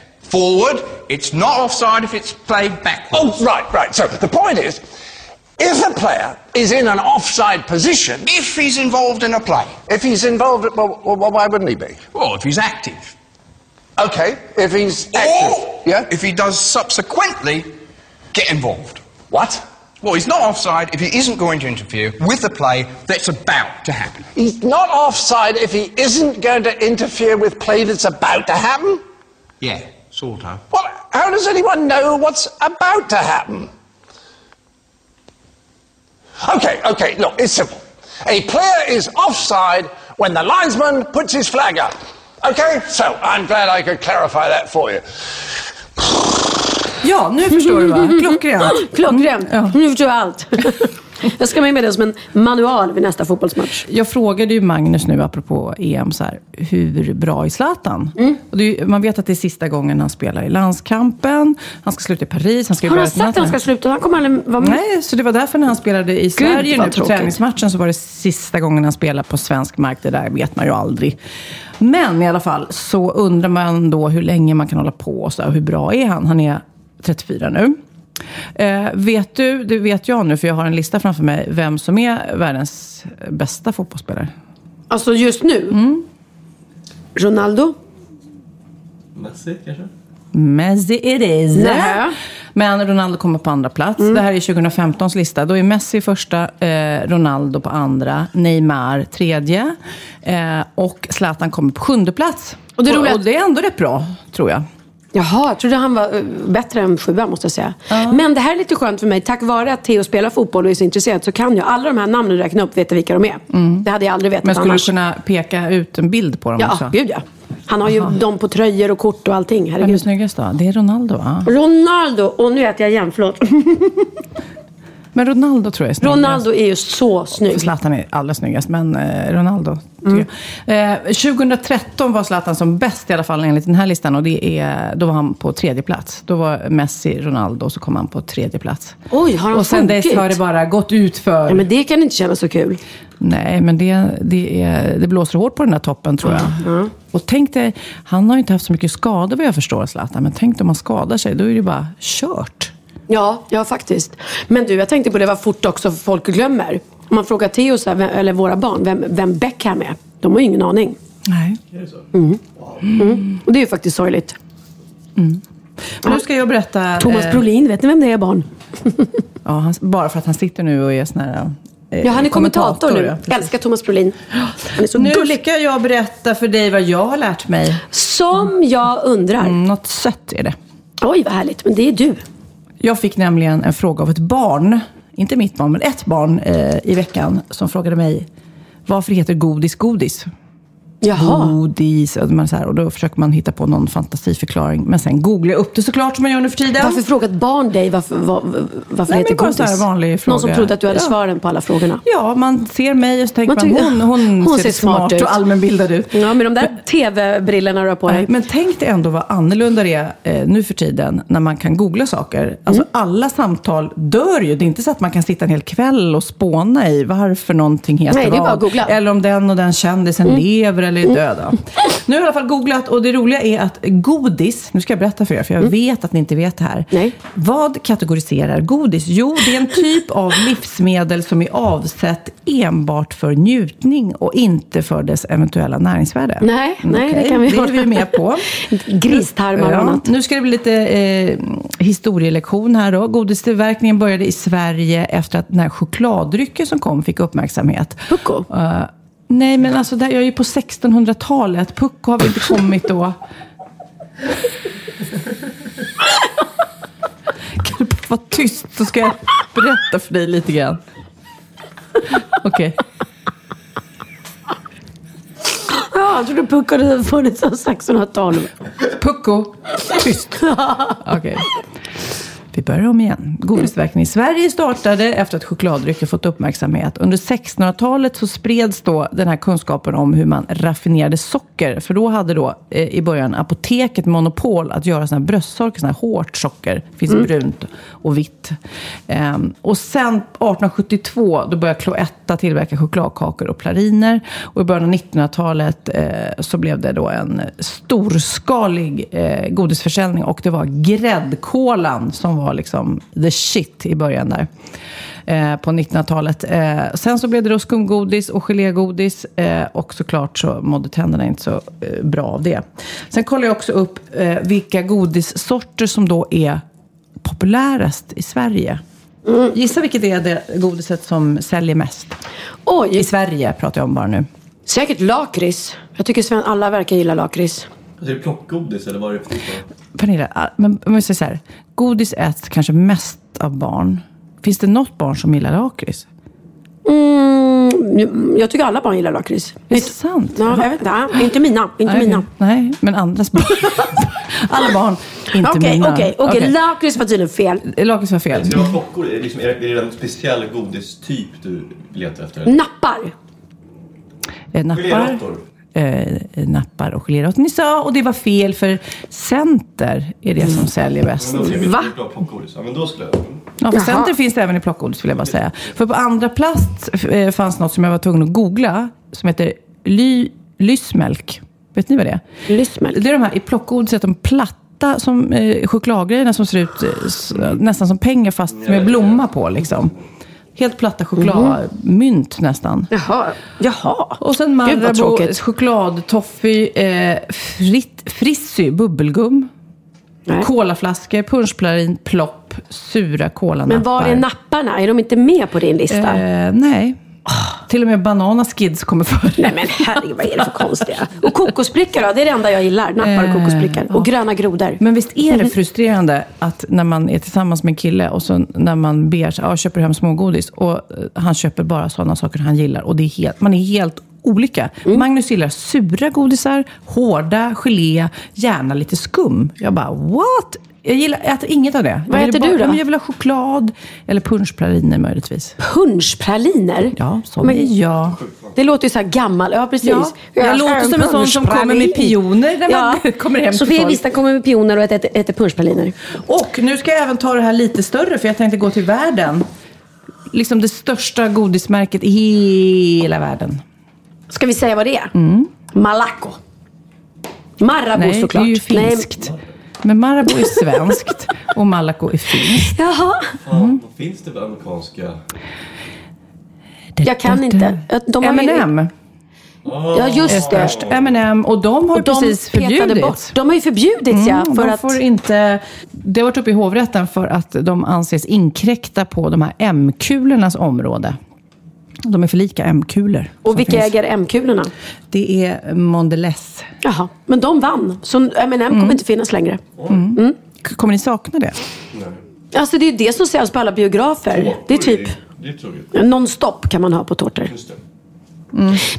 Forward. It's not offside if it's played backwards. Oh, right, right. So the point is, if a player is in an offside position, If he's involved in a play. if he's involved, well, well, why wouldn't he be? Well, if he's active. Okay, if he's active. Or Yeah? if he does subsequently get involved. What? Well, he's not offside if he isn't going to interfere with the play that's about to happen. He's not offside if he isn't going to interfere with play that's about to happen? Yeah, sort of. Well, how does anyone know what's about to happen? Okay, okay, look, it's simple. A player is offside when the linesman puts his flag up. Okay, so I'm glad I could clarify that for you. Ja, nu förstår du va? Klockrent. Klockrent. Ja. Nu förstår jag allt. jag ska med med det som en manual vid nästa fotbollsmatch. Jag frågade ju Magnus nu, apropå EM, så här, hur bra är Zlatan? Mm. Är, man vet att det är sista gången han spelar i landskampen. Han ska sluta i Paris. Han ska Har han sagt att han ska sluta? Han kommer aldrig vara med. Nej, så det var därför när han spelade i Sverige vad nu på tråkigt. träningsmatchen så var det sista gången han spelade på svensk mark. Det där vet man ju aldrig. Men i alla fall så undrar man då hur länge man kan hålla på och så här, hur bra är han? Han är 34 nu. Eh, vet du, det vet jag nu för jag har en lista framför mig, vem som är världens bästa fotbollsspelare. Alltså just nu? Mm. Ronaldo? Messi kanske? Messi it is. Nähä. Men Ronaldo kommer på andra plats. Mm. Det här är 2015s lista. Då är Messi första, eh, Ronaldo på andra, Neymar tredje eh, och Zlatan kommer på sjunde plats. Och det roliga- och det är ändå rätt bra, tror jag. Jaha, jag trodde han var eh, bättre än sjua måste jag säga. Men det här är lite skönt för mig. Tack vare att Theo spelar fotboll och är så intresserad så kan jag alla de här namnen du räknar upp veta vilka de är. Det hade jag aldrig vetat Men skulle annars. du kunna peka ut en bild på dem Ja, också? gud ja. Han har ju dem på tröjor och kort och allting. Vem är Herregud. snyggast då? Det är Ronaldo, va? Ronaldo, och nu äter jag igen, förlåt. Men Ronaldo tror jag är snyggast. Ronaldo är ju så snygg. Zlatan är allra snyggast, men eh, Ronaldo tycker jag. Eh, 2013 var Zlatan som bäst i alla fall enligt den här listan och det är, då var han på tredje plats. Då var Messi, Ronaldo och så kom han på tredje plats. Oj, har han Och sen dess har det bara gått ut för... Ja, men det kan inte kännas så kul. Nej, men det, det, är, det blåser hårt på den här toppen tror jag. Och tänk dig, han har ju inte haft så mycket skador vad jag förstår, Zlatan. Men tänk dig om han skadar sig, då är det bara kört. Ja, ja faktiskt. Men du, jag tänkte på det var fort också för folk glömmer. Om man frågar Theo, så här, eller våra barn, vem, vem Beckham är. De har ju ingen aning. Nej. Mm. Och det är ju faktiskt sorgligt. Men nu ska jag berätta... Thomas eh, Brolin, vet ni vem det är barn? Ja, han, bara för att han sitter nu och är sån här... eh, Ja, han är kommentator, nu. ja. Älskar Thomas Brolin. Han är så Nu gullig. ska jag berätta för dig vad jag har lärt mig. Som jag undrar. Mm, något sött är det. Oj, vad härligt. Men det är du. Jag fick nämligen en fråga av ett barn, inte mitt barn, men ett barn eh, i veckan som frågade mig varför heter godis godis? Jaha. godis. Och, man så här, och då försöker man hitta på någon fantasiförklaring. Men sen googlar jag upp det såklart som man gör nu för tiden. Varför frågat barn dig varför, var, varför Nej, det heter bara så här godis? vanlig Någon som fråga. trodde att du hade Ja. svaren på alla frågorna. Ja, man ser mig och så tänker Man man, hon, hon, hon ser, ser smart smart ut. och allmänbildad ut. Ja, med de där tv-brillorna du har på dig. Men tänk dig ändå vad annorlunda det är eh, nu för tiden när man kan googla saker. Alltså Mm. alla samtal dör ju. Det är inte så att man kan sitta en hel kväll och spåna i varför någonting heter Nej, vad. Mm. Eller om den och den kändisen lever eller är döda. Nu har jag i alla fall googlat och det roliga är att godis, nu ska jag berätta för er för jag vet att ni inte vet det här. Mm. Nej. Vad kategoriserar godis? Jo, det är en typ av livsmedel som är avsett enbart för njutning och inte för dess eventuella näringsvärde. Nej, nej, det Okej, kan vi det är vi med på. Gristarmar och annat. nu ska det bli lite eh, historielektion här då. Godistillverkningen började i Sverige efter att den här chokladdrycken som kom fick uppmärksamhet. Pucko? Eh, nej, men alltså där, jag är ju på 1600-talet. Pucko har väl inte kommit då. Kan du bara vara tyst så ska jag berätta för dig lite grann. Okej. Ja, jag trodde Pucko hade funnits sedan 1600-talet. Pucko, tyst. Okej. Vi börjar om igen. Godistillverkningen i Sverige startade efter att chokladdrycker fått uppmärksamhet. Under 1600-talet så spreds då den här kunskapen om hur man raffinerade socker. För då hade då eh, i början apoteket monopol att göra såna här bröstsocker, såna här hårt socker. Det finns brunt och vitt. Ehm, och sen 1872 då började Cloetta tillverka chokladkakor och praliner. Och i början av 1900-talet eh, så blev det då en storskalig eh, godisförsäljning. Och det var gräddkolan som var liksom the shit i början där. Eh, på 1900-talet. Eh, sen så blev det då skumgodis och gelégodis. Eh, och såklart så mådde tänderna inte så bra av det. Sen kollade jag också upp vilka godissorter som då är populärast i Sverige. Gissa vilket är det godiset som säljer mest? I Oj, Sverige pratar jag om bara nu. säkert lakrits. Jag tycker Sven, alla verkar gilla lakrits. Alltså, är det plockgodis eller vad är det för typ? Pernilla, ah, men om vi säger så här. Godis äts kanske mest av barn. Finns det något barn som gillar lakrits? Mm, jag tycker alla barn gillar lakrits. Är det sant? Ja, jag vet inte. Ja, Inte mina. Inte Nej, mina. Nej, men andras barn. Alla barn, inte Okej, mina. okej, okej. Lakrits var tydligen fel. Lakrits var fel. Ska det vara liksom, är det en speciell godistyp du letar efter? Nappar. Eh, nappar, Geléråttor? Eh, nappar och geléråttor. Ni sa, och det var fel för Center är det som säljer bäst. Va? Ja, men då skulle jag... Ja, för Jaha. Center finns det även i plockgodis vill jag bara säga. För på andra plats eh, fanns något som jag var tvungen att googla som heter ly, lysmjölk. Vet ni vad det är? Lysmjölk. Det är de här i plockgodiset, de platta som, eh, chokladgrejerna som ser ut eh, nästan som pengar fast med blomma på. Liksom. Helt platta chokladmynt nästan. Jaha. Jaha. Och sen Marabou, chokladtoffee, eh, fritt, Frissy, bubbelgum. Nej. Kolaflaskor, punschplarin, plopp, sura kolanappar. Men var är napparna? Är de inte med på din lista? Eh, nej. Till och med Banana Skids kommer före. Nej men herregud, vad är det för konstiga? Och kokosprickar då? Det är det enda jag gillar. Nappar och kokosprickar. Och gröna grodor. Men visst är det frustrerande att när man är tillsammans med en kille och så när man ber, ja, köper hem smågodis och eh, han köper bara sådana saker han gillar och det är helt, man är helt olika. Mm. Magnus gillar sura godisar, hårda, gelé, gärna lite skum. Jag bara, what? Jag gillar, jag äter inget av det. Vad jag äter du då? Jag vill ha choklad eller punschpraliner möjligtvis. Punschpraliner? Ja, så Men- är jag. Det låter ju så här gammal. Ja, precis. Ja, jag låter som en sån som kommer med pioner när man kommer hem Sofia. Wistam kommer med pioner och äter, äter punschpraliner. Och nu ska jag även ta det här lite större, för jag tänkte gå till världen. Liksom det största godismärket i hela världen. Ska vi säga vad det är? Malaco. Marabou Nej, det såklart. är ju finskt. Men Marabou är svenskt och Malaco är finskt. Jaha. Fan, vad finns det för amerikanska... Jag kan inte. De har M&M Ja, är just det. störst. M&M och de har Och de precis förbjudits. bort. De har ju förbjudits ja. Mm, För de att... får inte, det har varit uppe i hovrätten för att de anses inkräkta på de här M-kulornas område. De är för lika M-kulor. Och vilka finns. äger M-kulorna? Det är Mondelez. Jaha. Men de vann. Så M&M Mm. kommer inte finnas längre. K- Kommer ni sakna det? Alltså det är det som säljs på alla biografer. Det är typ Det är tråkigt. non-stop kan man ha på tårtor. Just det.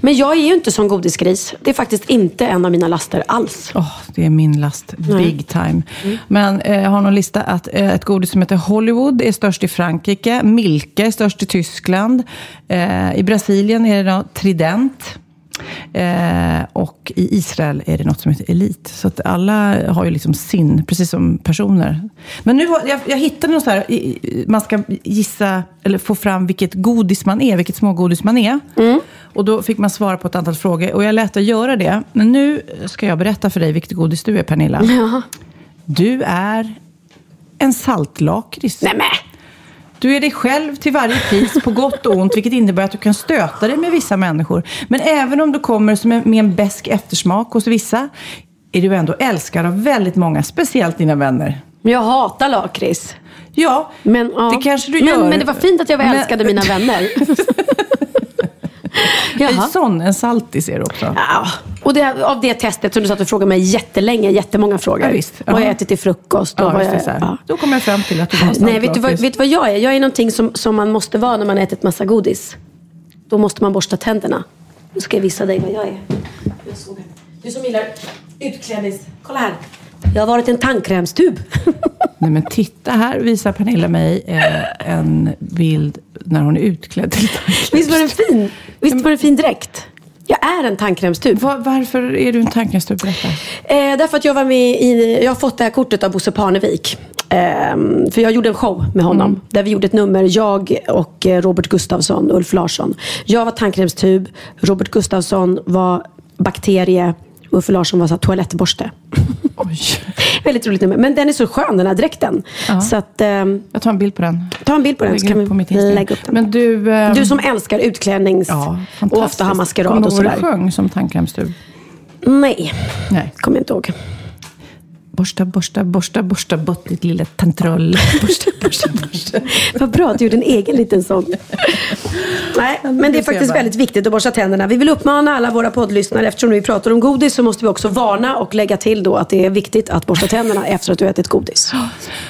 Men jag är ju inte som godisgris. Det är faktiskt inte en av mina laster alls. Åh, det är min last. Big time. Men eh, jag har någon lista att eh, ett godis som heter Hollywood är störst i Frankrike. Milka är störst i Tyskland. Eh, I Brasilien är det då Trident. Eh, och i Israel är det något som heter Elite. Så att alla har ju liksom sin, precis som personer. Men nu jag, jag hittade något så här, man ska gissa, eller få fram vilket godis man är, vilket smågodis man är. Och då fick man svara på ett antal frågor. Och jag lät dig göra det. Men nu ska jag berätta för dig vilket godis du är, Pernilla. Du är en saltlakrits. Nej men. Du är dig själv till varje pris, på gott och ont, vilket innebär att du kan stöta dig med vissa människor. Men även om du kommer med en besk eftersmak hos vissa, är du ändå älskad av väldigt många, speciellt dina vänner. Jag hatar lakrits. Ja, Men, ja. det kanske du men, gör. Men det var fint att jag var Men- älskad av mina vänner. En sån, en saltis är du också. Ja, och det, av det testet som du satt och frågade mig jättelänge, jättemånga frågor. Ja, visst. Vad har jag ätit till frukost? Och Ja, det, jag, ja. Då kommer jag fram till att du var Nej, vet du, vad, vet du vad jag är? Jag är någonting som, som man måste vara när man har ätit massa godis. Då måste man borsta tänderna. Nu ska jag visa dig vad jag är. Jag såg det. Du som gillar utklädnings... Kolla här. Jag har varit en tandkrämstub. Nej, men titta här visar Pernilla mig eh, en bild när hon är utklädd till Visst var den fin? Visst var den fin dräkt? Jag är en tandkrämstub. Va- Varför är du en tandkrämstub? Berätta. Eh, därför att jag var med i, jag har fått det här kortet av Bosse Parnevik. Ehm, för jag gjorde en show med honom. Där vi gjorde ett nummer, jag och eh, Robert Gustafsson, Ulf Larsson. Jag var tandkrämstub, Robert Gustafsson var bakterie, Ulf Larsson var så här, toalettborste. Väldigt roligt nummer. Men den är så skön den här dräkten. Så att, ehm, Jag tar en bild på den. ta en bild på den så kan vi lägga upp den. Men du... ehm, du som älskar utklänings Ja, och ofta har maskerad Kommer och du ihåg sådär. du sjöng som tandkrämstub? Nej, Nej. kommer jag inte ihåg. Borsta, borsta, borsta, borsta bort ditt lilla tantroll. Borsta, borsta, borsta. Vad bra att du gjorde en egen liten sång. Nej, men det är faktiskt väldigt viktigt att borsta tänderna. Vi vill uppmana alla våra poddlyssnare, eftersom vi pratar om godis, så måste vi också varna och lägga till då att det är viktigt att borsta tänderna efter att du har ätit godis.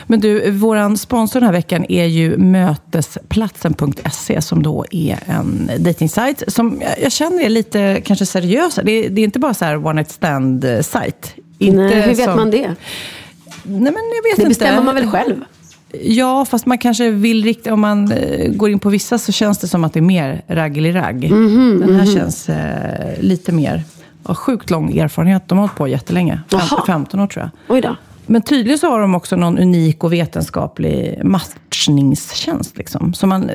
Men du, våran sponsor den här veckan är ju mötesplatsen.se som då är en dejtingsajt som jag- jag känner är lite kanske seriös. Det är, det är inte bara så här one night stand-sajt. Inte Nej, hur vet som- man det? Nej, men jag vet Det inte. bestämmer man väl själv? Ja, fast man kanske vill rikta... Om man eh, går in på vissa så känns det som att det är mer raggeliragg. Mhm, Den här känns eh, lite mer... Har sjukt lång erfarenhet. De har hållit på jättelänge. Fem, Jaha. 15 år tror jag. Oj då. Men tydligen så har de också någon unik och vetenskaplig matchningstjänst. Liksom. Så man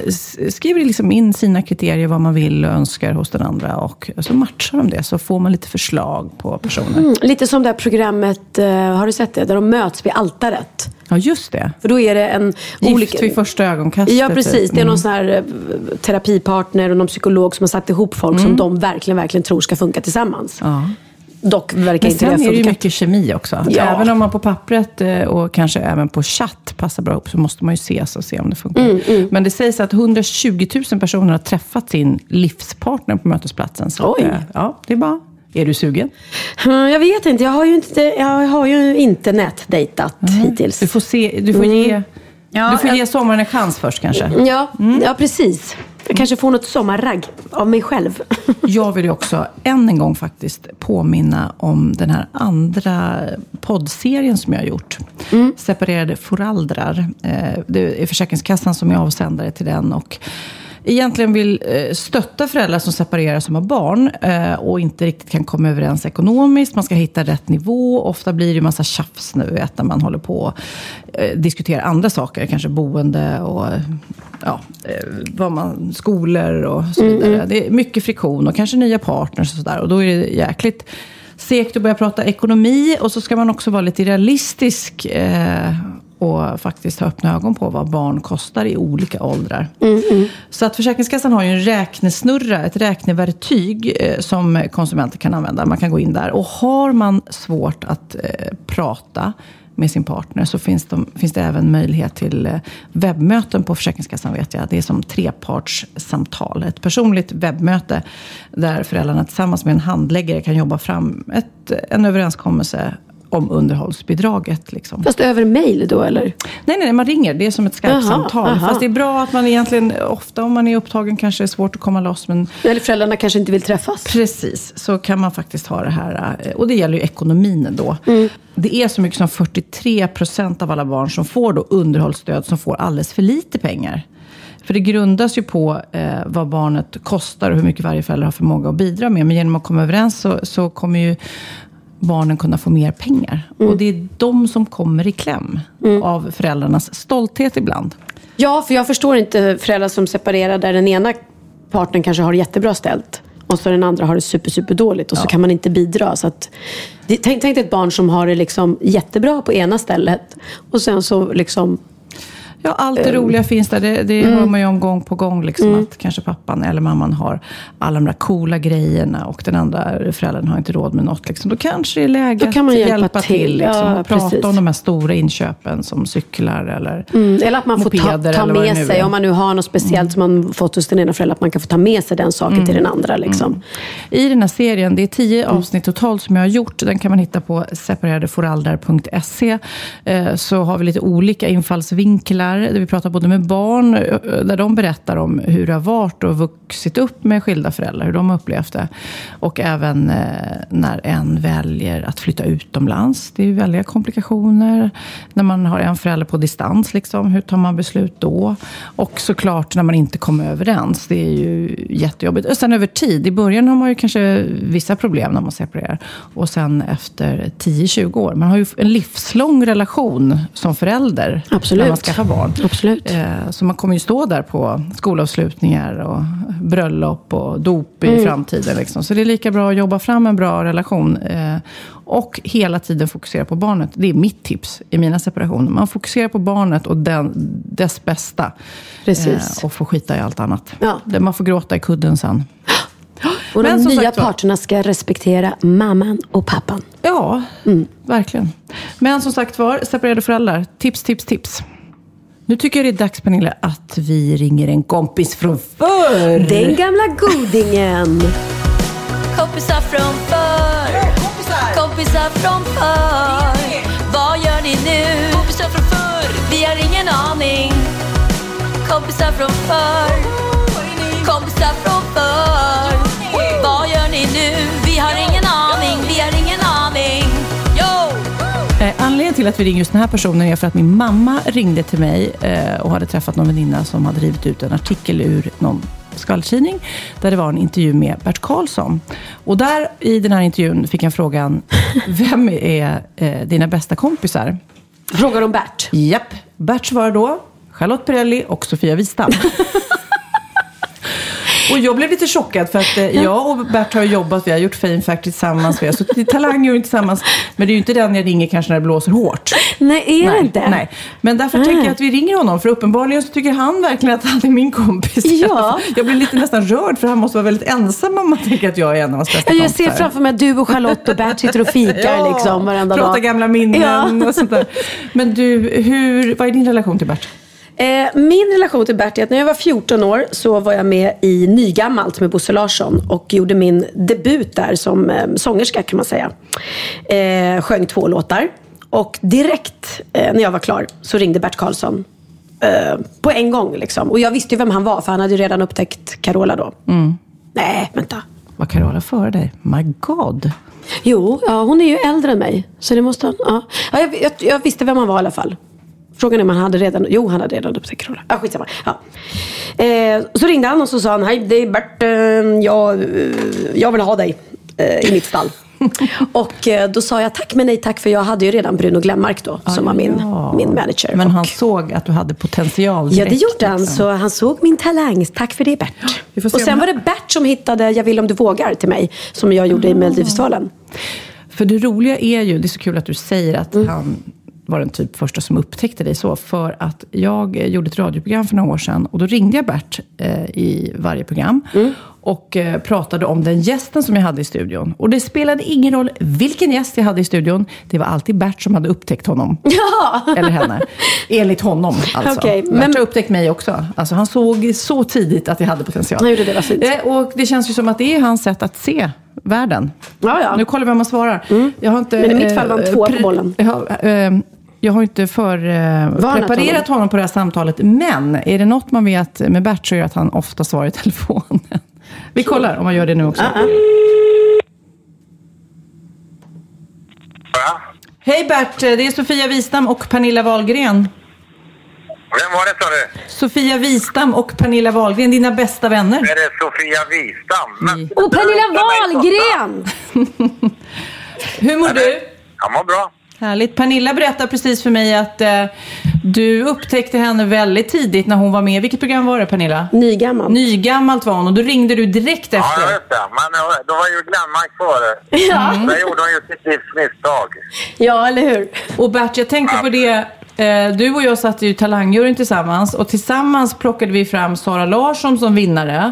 skriver liksom in sina kriterier, vad man vill och önskar hos den andra. Och så matchar de det, så får man lite förslag på personer. Mm, lite som det här programmet, eh, har du sett det? Där de möts vid altaret. Ja, just det. För då är det en... Gift vid första ögonkastet. Ja, precis. typ. Det är Mm. någon sån här eh, terapipartner och någon psykolog som har satt ihop folk som de verkligen, verkligen tror ska funka tillsammans. Mm. Ja. Dock verkar inte sen det är det ju mycket kemi också. Ja. Även om man på pappret eh, och kanske även på chatt passar bra ihop så måste man ju ses och se om det funkar. Mm, Men det sägs att 120 000 personer har träffat sin livspartner på mötesplatsen. Så Oj. att, eh, ja, det är bra. Är du sugen? Mm, Jag vet inte. Jag har ju inte, jag har ju inte nätdejtat hittills. Du får, se, du får, ge, Ja, du får jag- ge sommaren en chans först kanske. Ja, ja, precis. Jag kanske får något sommarragg av mig själv. Jag vill ju också än en gång faktiskt påminna om den här andra poddserien som jag har gjort. Separerade föräldrar. Eh, Det är Försäkringskassan som är avsändare till den. Och egentligen vill eh, stötta föräldrar som separerar som har barn eh, och inte riktigt kan komma överens ekonomiskt. Man ska hitta rätt nivå. Ofta blir det ju massa tjafs nu vet, när man håller på och eh, diskuterar andra saker. Kanske boende och ja, vad man, skolor och så vidare. Det är mycket friktion och kanske nya partners och sådär. Och då är det jäkligt segt att börja prata ekonomi. Och så ska man också vara lite realistisk. Eh, och faktiskt ha öppna ögon på vad barn kostar i olika åldrar. Så att Försäkringskassan har ju en räknesnurra, ett räkneverktyg eh, som konsumenter kan använda. Man kan gå in där. Och har man svårt att eh, prata med sin partner så finns, de, finns det även möjlighet till eh, webbmöten på Försäkringskassan vet jag. Det är som trepartssamtal. Ett personligt webbmöte där föräldrarna tillsammans med en handläggare kan jobba fram ett, en överenskommelse om underhållsbidraget. Liksom. Fast över mail då eller? Nej, nej, man ringer. Det är som ett Skype-samtal. Jaha. Fast det är bra att man egentligen, ofta om man är upptagen kanske det är svårt att komma loss. Men Eller föräldrarna kanske inte vill träffas. Precis, så kan man faktiskt ha det här. eh, Och det gäller ju ekonomin då. Det är så mycket som 43 procent av alla barn som får då underhållsstöd som får alldeles för lite pengar. För det grundas ju på eh, vad barnet kostar och hur mycket varje förälder har förmåga att bidra med. Men genom att komma överens så, så kommer ju barnen kunna få mer pengar. Och det är de som kommer i kläm av föräldrarnas stolthet ibland. Ja, för jag förstår inte föräldrar som separerar där den ena parten kanske har det jättebra ställt och så den andra har det super, super dåligt och så kan man inte bidra. Så att, tänk, tänk dig ett barn som har det liksom jättebra på ena stället och sen så liksom Ja, allt det roliga finns där. Det, det hör man ju om gång på gång. Liksom, Att kanske pappan eller mamman har alla de där coola grejerna och den andra föräldern har inte råd med något. Liksom. Då kanske det är läge Då kan man att hjälpa hjälpa till. till. liksom, Ja, prata precis. om de här stora inköpen som cyklar eller Mm, eller att man får ta, ta med sig, om man nu har något speciellt som man fått hos den ena föräldern, att man kan få ta med sig den saken till den andra. Liksom. I den här serien, det är tio avsnitt totalt som jag har gjort. Den kan man hitta på separadeforaldar.se. Eh, Så har vi lite olika infallsvinklar. Där vi pratar både med barn, eh, där de berättar om hur det har varit och vuxit upp med skilda föräldrar. Hur de har upplevt det. Och även eh, när en väljer att flytta utomlands. Det är ju väldiga komplikationer. När man har en förälder på distans, liksom, hur tar man beslut då? Och såklart när man inte kommer överens. Det är ju jättejobbigt. Och sen över tid. I början har man ju kanske vissa problem när man separerar. Och sen efter 10-20 år. Man har ju en livslång relation som förälder. Absolut. När man skaffar barn. Absolut. Eh, Så man kommer ju stå där på skolavslutningar och bröllop och dop Mm. i framtiden. Liksom. Så det är lika bra att jobba fram en bra relation. eh, Och hela tiden fokusera på barnet. Det är mitt tips i mina separationer. Man fokuserar på barnet och den, dess bästa. Precis. Eh, Och får skita i allt annat. Ja. Man får gråta i kudden sen. Och de nya sagt parterna ska respektera mamman och pappan. Ja, verkligen. Men som sagt var, separerade föräldrar. Tips, tips, tips. Nu tycker jag det är dags, Pernilla, att vi ringer en kompis från förr. Den gamla godingen. Kompisar från förr. Kompisar från förr. Vad gör ni nu? Kompisar från förr. Vi har ingen aning. Kompisar från förr. Kompisar från förr. Vad gör ni nu? Vi har ingen anledningen till att vi ringer just den här personen är för att min mamma ringde till mig eh, och hade träffat någon väninna som hade rivit ut en artikel ur någon skvallertidning där det var en intervju med Bert Karlsson. Och där i den här intervjun fick jag frågan, vem är eh, dina bästa kompisar? Frågar om Bert. Japp, Bert svarar då Charlotte Perrelli och Sofia Wistam. Och jag blev lite chockad för att eh, jag och Bert har jobbat, vi har gjort Fame Factory tillsammans, vi har suttit i Talang tillsammans. Men det är ju inte den jag ringer kanske när det blåser hårt. Nej, är det nej, inte? Nej. Men därför tänker jag att vi ringer honom, för uppenbarligen så tycker han verkligen att han är min kompis. Ja. Jag blir lite nästan rörd, för han måste vara väldigt ensam om man tänker att jag är en av hans bästa Jag kompisar. ser framför mig att du och Charlotte och Bert sitter och fikar liksom varenda dag. gamla minnen Ja. och sånt där. Men du, hur, vad är din relation till Bert? Eh, min relation till Bert är att när jag var 14 år så var jag med i Nygammalt med Bosse Larsson och gjorde min debut där som eh, sångerska kan man säga. Eh, sjöng två låtar. Och direkt eh, när jag var klar så ringde Bert Karlsson. Eh, på en gång liksom. Och jag visste ju vem han var för han hade ju redan upptäckt Carola då. Nej, vänta. Var Carola före dig? My God. Jo, ja, hon är ju äldre än mig. Så det måste han, ja. ja jag, jag, jag visste vem han var i alla fall. Frågan är om han hade redan, jo han hade redan upptäckt Carola. Ja, skitsamma. Ja. Eh, så ringde han och så sa han, hej det är Bert, eh, jag, eh, jag vill ha dig eh, i mitt stall. och eh, då sa jag tack men nej tack för jag hade ju redan Bruno Glenmark då som var min, Ja. min manager. Men och, han såg att du hade potential Ja det direkt, gjorde han, liksom. så han såg min talang. Tack för det Bert. Och sen om var han- det Bert som hittade Jag vill om du vågar till mig. Som jag gjorde i Melodifestivalen. För det roliga är ju, det är så kul att du säger att Mm. han var den typ första som upptäckte dig så. För att jag eh, gjorde ett radioprogram för några år sedan och då ringde jag Bert eh, i varje program. Mm. Och eh, pratade om den gästen som jag hade i studion. Och det spelade ingen roll vilken gäst jag hade i studion. Det var alltid Bert som hade upptäckt honom. Ja! Eller henne. Enligt honom alltså. Okej, Bert men- har upptäckt mig också. Alltså, han såg så tidigt att jag hade potential. Han gjorde det, vad fint. Eh, Och det känns ju som att det är hans sätt att se världen. Ja, ja. Nu kollar vi om man svarar. Jag har inte, Men i mitt fall var han eh, tvåa på pre- bollen. Jag har, eh, jag har inte för, eh, preparerat honom. honom. på det här samtalet. Men är det något man vet med Bert så är det att han ofta svarar i telefonen. Vi kollar om han gör det nu också. Hej Bert, det är Sofia Wistam och Pernilla Wahlgren. Vem var det sa du? Sofia Wistam och Pernilla Wahlgren, dina bästa vänner. Är det Sofia Wistam? Men, Och Pernilla Wahlgren! Hur mår du? Jag mår bra. Härligt. Pernilla berättade precis för mig att eh, du upptäckte henne väldigt tidigt när hon var med. Vilket program var det Pernilla? Nygammalt. Nygammalt var hon och då ringde du direkt Ja, efter. jag vet det. Men eh, då var ju Glenmark före. Ja. Där gjorde hon ju sitt livs misstag. Ja, eller hur? Och Bert, jag tänkte på det. Eh, du och jag satt ju Talangjuryn tillsammans och tillsammans plockade vi fram Sara Larsson som vinnare.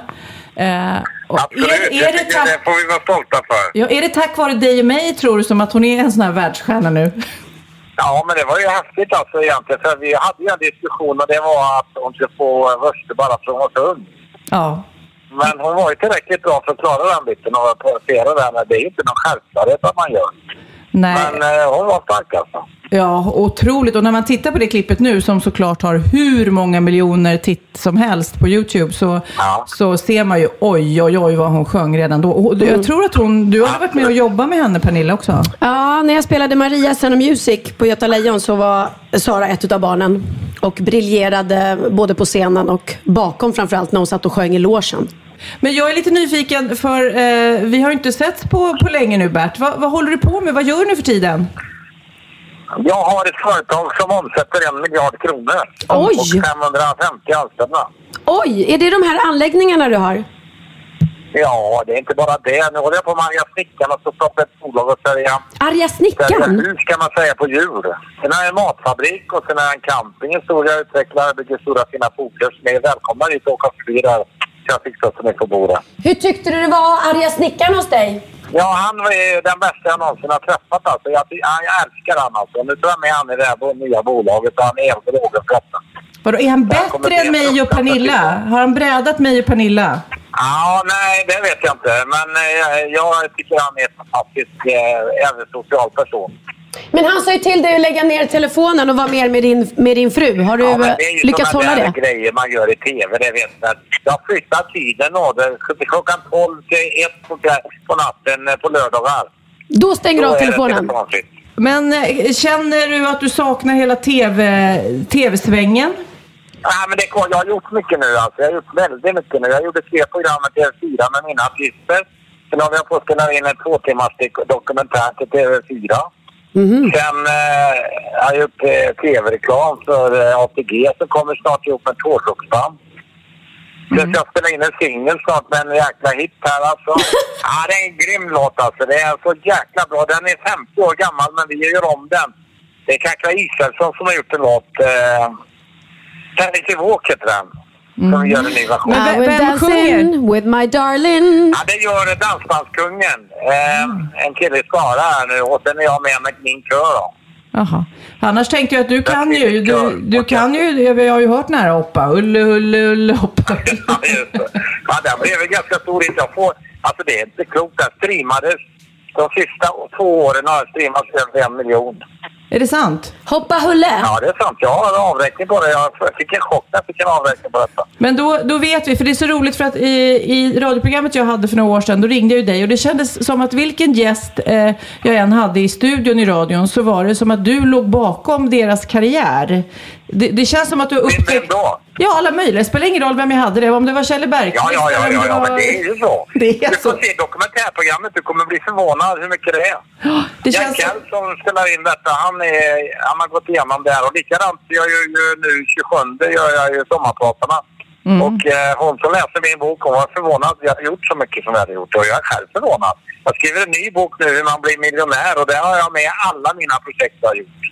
Eh, Absolut, är, är, jag det tycker tack, det får vi vara stolta för. ja, är det tack vare dig och mig tror du som att hon är en sån här världsstjärna nu? Ja, men det var ju häftigt alltså egentligen. För vi hade ju en diskussion och det var att hon skulle få röster bara för att hon var så ung. Ja. Men hon var ju tillräckligt bra för att klara den biten och poängtera den. Det är ju inte någon självklarhet att man gör. Nej. Men eh, hon var stark alltså. Ja, otroligt. Och när man tittar på det klippet nu som såklart har hur många miljoner titt som helst på YouTube så, så ser man ju oj, oj, oj vad hon sjöng redan då. Och jag tror att hon, du har varit med och jobbat med henne Pernilla också. Ja, när jag spelade Maria Sen Music på Göta Lejon så var Sara ett av barnen. Och briljerade både på scenen och bakom framförallt när hon satt och sjöng i logen. Men jag är lite nyfiken för eh, vi har ju inte sett på, på länge nu Bert. Va, vad håller du på med? Vad gör du nu för tiden? Jag har ett företag som omsätter en miljard kronor. Oj! Och 550 anställda. Oj, är det de här anläggningarna du har? Ja, det är inte bara det. Nu håller jag på med Arga Snickaren och så startar ett bolag och säljer Arga snickaren? hus kan man säga på djur. Sen har jag en matfabrik och sen har jag en camping. En stor jag utvecklar, bygger stora fina pooler. Så ni är välkomna dit och åka förbi där. Jag fixar så ni får bo där. Hur tyckte du det var Arga snickaren hos dig? Ja, han var ju den bästa jag någonsin har träffat alltså. Jag, jag, jag älskar han alltså. Nu tror jag med han i det här nya bolaget och han är helt rågen. Vadå, är han bättre än mig och Pernilla? Har han brädat mig och Pernilla? Ja, nej, det vet jag inte. Men eh, jag tycker han är en fantastisk, eh, även social person. Men han sa ju till dig att lägga ner telefonen och vara mer med din, med din fru. Har du Ja, men eh, det är ju lyckats hålla det? grejer man gör i tv, det vet jag. Jag flyttar tiden och det till klockan 12 till 1 på, på natten eh, på lördagar. Då stänger du av det telefonen. Men eh, känner du att du saknar hela TV, TV-svängen? Nej, men det, är- jag har gjort mycket nu alltså. Jag har gjort väldigt mycket nu. Jag gjorde tre program med TV4 med mina artister. Sen har vi på att spela in en två timmars dok- dokumentär till TV4. Sen eh, har jag gjort eh, TV-reklam för eh, ATG som kommer snart ihop med ett hårdrocksband. Sen ska jag spela in en singel snart med en jäkla hit här alltså. ja, det är en grym låt alltså. Det är så jäkla bra. Den är 50 år gammal men vi gör om den. Det är Kakla Israelsson som har gjort en låt. Eh, Tennis i Walk heter den. Som vi gör en ny version. I will dance in with my darling. Ja, det gör Dansbandskungen. Eh, en kille i Skara här nu och sen är jag med med min kör då. Jaha. Annars tänkte jag att du kan ju, du, du kan ju, jag har ju hört den här hoppa, ulle, ulle, ulle, hoppa. Ja, just det. Ja, den blev en ganska stor hit. Jag får, alltså det är inte klokt. Den streamades. De sista två åren har jag streamat över en miljon. Är det sant? Hoppa Hulle! Ja, det är sant. Jag har en avräkning på det. Jag fick en chock när jag fick en avräkning på detta. Men då, då vet vi, för det är så roligt för att i, i radioprogrammet jag hade för några år sedan, då ringde jag ju dig och det kändes som att vilken gäst eh, jag än hade i studion i radion så var det som att du låg bakom deras karriär. Det, det känns som att du har upptäckt... Vem då? Ja, alla möjliga. Det spelar ingen roll vem jag hade det. Om det var Kjelle Bergqvist Ja, ja, ja, ja, ja, var- men det är ju så. Det är du får så. se dokumentärprogrammet. Du kommer bli förvånad hur mycket det är. det Jack känns- Kell som spelar in detta, han, är, han har gått igenom det här. Och likadant jag gör ju nu 27 gör jag ju sommarpratarna. Mm. Och eh, hon som läste min bok, hon var förvånad. Jag har gjort så mycket som jag hade gjort och jag är själv förvånad. Jag skriver en ny bok nu, hur man blir miljonär. Och där har jag med alla mina projekt jag har gjort.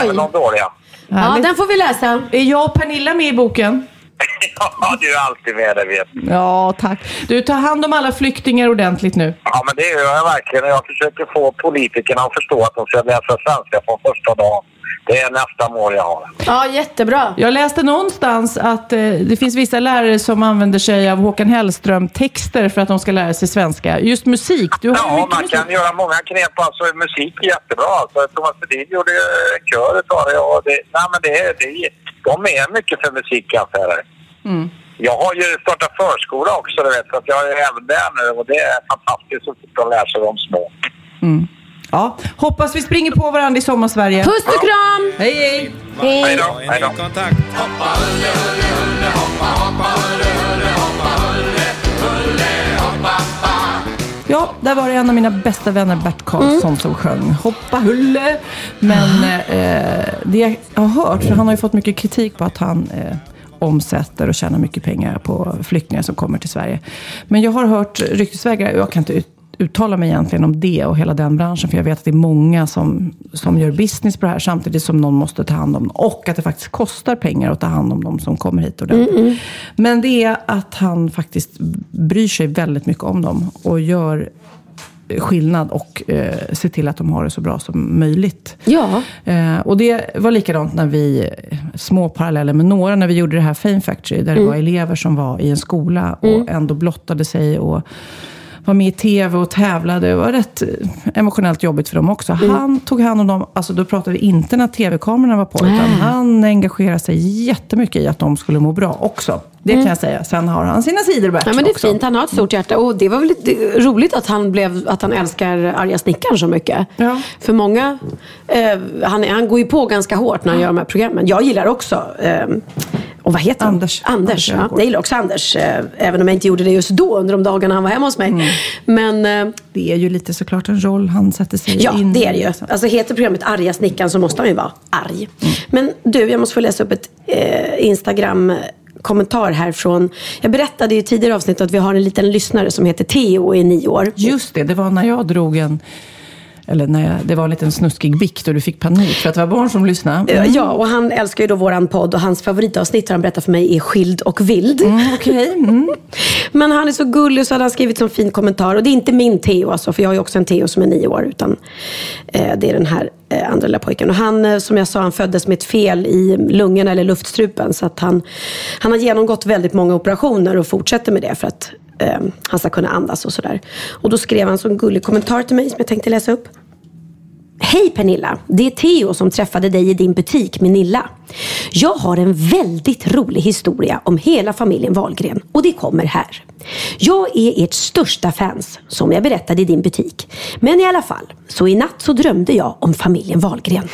Även de dåliga. Ja, den får vi läsa. Är jag och Pernilla med i boken? Ja, du är alltid med, det vet. Ja, tack. Du, tar hand om alla flyktingar ordentligt nu. Ja, men det gör jag verkligen. Jag försöker få politikerna att förstå att de ska läsa svenska från första dagen. Det är nästa mål jag har. Ja, jättebra. Jag läste någonstans att eh, det finns vissa lärare som använder sig av Håkan Hellström-texter för att de ska lära sig svenska. Just musik. Du har Ja, man musik. kan göra många knep. Alltså, musik är jättebra. Alltså, Thomas Ledin gjorde en kör ett tag. Ja, det, nej, men det, är- det, är- de är mycket för musikaffärer. Mm. Jag har ju startat förskola också, du vet, så att jag är även där nu och det är fantastiskt att sitta och läsa de små. Mm. Ja, hoppas vi springer på varandra i sommarsverige. Puss och kram! Hej, hej! Hej då! Hej då! Hoppa hulle, hulle, hoppa, hoppa hulle, hoppa hulle, hulle, hoppa. Ja, där var det en av mina bästa vänner, Bert Karlsson, som sjöng Hoppa hulle. Men eh, det jag har hört, för han har ju fått mycket kritik på att han eh, omsätter och tjänar mycket pengar på flyktingar som kommer till Sverige. Men jag har hört ryktesvägar, jag kan inte ut, uttala mig egentligen om det och hela den branschen, för jag vet att det är många som, som gör business på det här, samtidigt som någon måste ta hand om dem. Och att det faktiskt kostar pengar att ta hand om dem som kommer hit ordentligt. Men det är att han faktiskt bryr sig väldigt mycket om dem och gör skillnad och eh, ser till att de har det så bra som möjligt. Ja. Eh, och det var likadant när vi, små paralleller med några, när vi gjorde det här Fame Factory, där det Mm. var elever som var i en skola och Mm. ändå blottade sig och var med i tv och tävlade. Det var rätt eh, emotionellt jobbigt för dem också. Mm. Han tog hand om dem, alltså då pratade vi inte när tv-kamerorna var på, utan Nej. han engagerade sig jättemycket i att de skulle må bra också. Det Mm. kan jag säga. Sen har han sina sidor, Bert, Ja, men det är också. fint. Han har ett stort hjärta. Och det var väl lite roligt att han, blev, att han älskar arga snickaren så mycket. För många, eh, han, han går ju på ganska hårt när han gör de här programmen. Jag gillar också, eh, och vad heter han? Anders. Anders. Anders ja. Jag gillar också Anders, eh, även om jag inte gjorde det just då under de dagarna han var hemma hos mig. Mm. Men eh, Det är ju lite såklart en roll han sätter sig Ja, in det i, är det ju. Alltså heter programmet Arga snickaren så måste han ju vara arg. Men du, jag måste få läsa upp ett eh, Instagram-kommentar här från... Jag berättade i tidigare avsnitt att vi har en liten lyssnare som heter Theo och är nio år. Just det, det var när jag drog en... Eller när jag, det var en liten snuskig bikt och du fick panik för att det var barn som lyssnade. Eh, Mm. Ja, och han älskar ju då våran podd och hans favoritavsnitt har han berättat för mig är Skild och vild. Okej. Men han är så gullig så hade han skrivit en fin kommentar. Och det är inte min Theo alltså, för jag har ju också en Theo som är nio år. Utan eh, det är den här Eh, andra lilla pojken. Och han, eh, som jag sa, han föddes med ett fel i lungorna eller luftstrupen. Så att han, han har genomgått väldigt många operationer och fortsätter med det för att eh, han ska kunna andas och sådär. Och då skrev han en gullig kommentar till mig som jag tänkte läsa upp. Hej Pernilla! Det är Theo som träffade dig i din butik med Nilla. Jag har en väldigt rolig historia om hela familjen Wahlgren och det kommer här. Jag är ert största fans, som jag berättade i din butik. Men i alla fall, så i natt så drömde jag om familjen Wahlgren.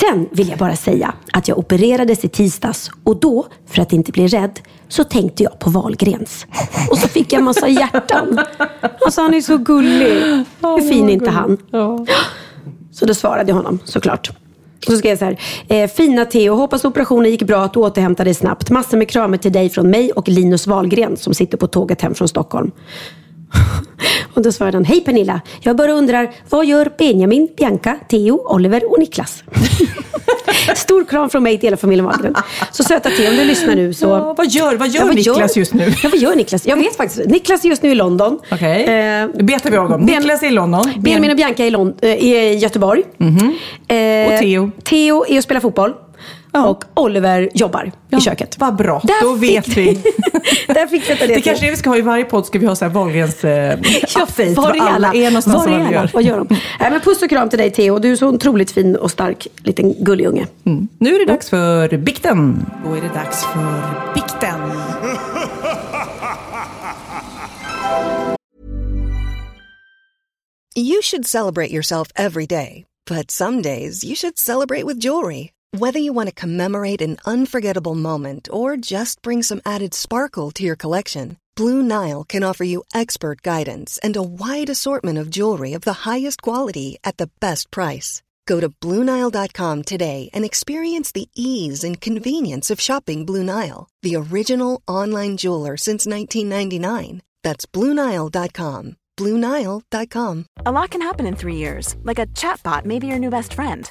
Sen vill jag bara säga att jag opererades i tisdags och då, för att inte bli rädd, så tänkte jag på Valgrens. Och så fick jag en massa hjärtan. Alltså han är så gullig. Hur fin är inte han? Så då svarade jag honom såklart. Så skrev jag så här. Eh, fina Theo, hoppas operationen gick bra att du återhämtar dig snabbt. Massor med kramar till dig från mig och Linus Wahlgren som sitter på tåget hem från Stockholm. och då svarade han. Hej Pernilla, jag bara undrar vad gör Benjamin, Bianca, Theo, Oliver och Niklas? Stor kram från mig till hela familjen Wahlgren. Så söta Theo, om du lyssnar nu så... Ja, vad gör, vad gör Niklas just nu? Ja, vad gör Niklas? Jag vet faktiskt. Niklas är just nu i London. Okej, Eh, det betar vi av dem. Ben- Niklas är i London. Benjamin och Bianca är i, Lond- eh, i Göteborg. Eh, Och Theo? Theo är och spelar fotboll. Och Oliver jobbar i köket. Vad bra, Där då vet vi. Där fick vi det. Det kanske är vi ska ha i varje podd, ska vi ha så här Wahlgrens eh, Ja, update. var är alla? är någonstans Var är alla? gör. Vad gör de? Nej, men puss och kram till dig Theo. Du är så otroligt fin och stark liten gullig unge. Mm. Nu är det dags för bikten. Då är det dags för bikten. You should celebrate yourself every day, but some days you should celebrate with jewelry. Whether you want to commemorate an unforgettable moment or just bring some added sparkle to your collection, Blue Nile can offer you expert guidance and a wide assortment of jewelry of the highest quality at the best price. Go to BlueNile.com today and experience the ease and convenience of shopping Blue Nile, the original online jeweler since 1999. That's BlueNile.com. BlueNile.com. A lot can happen in three years, like a chatbot may be your new best friend.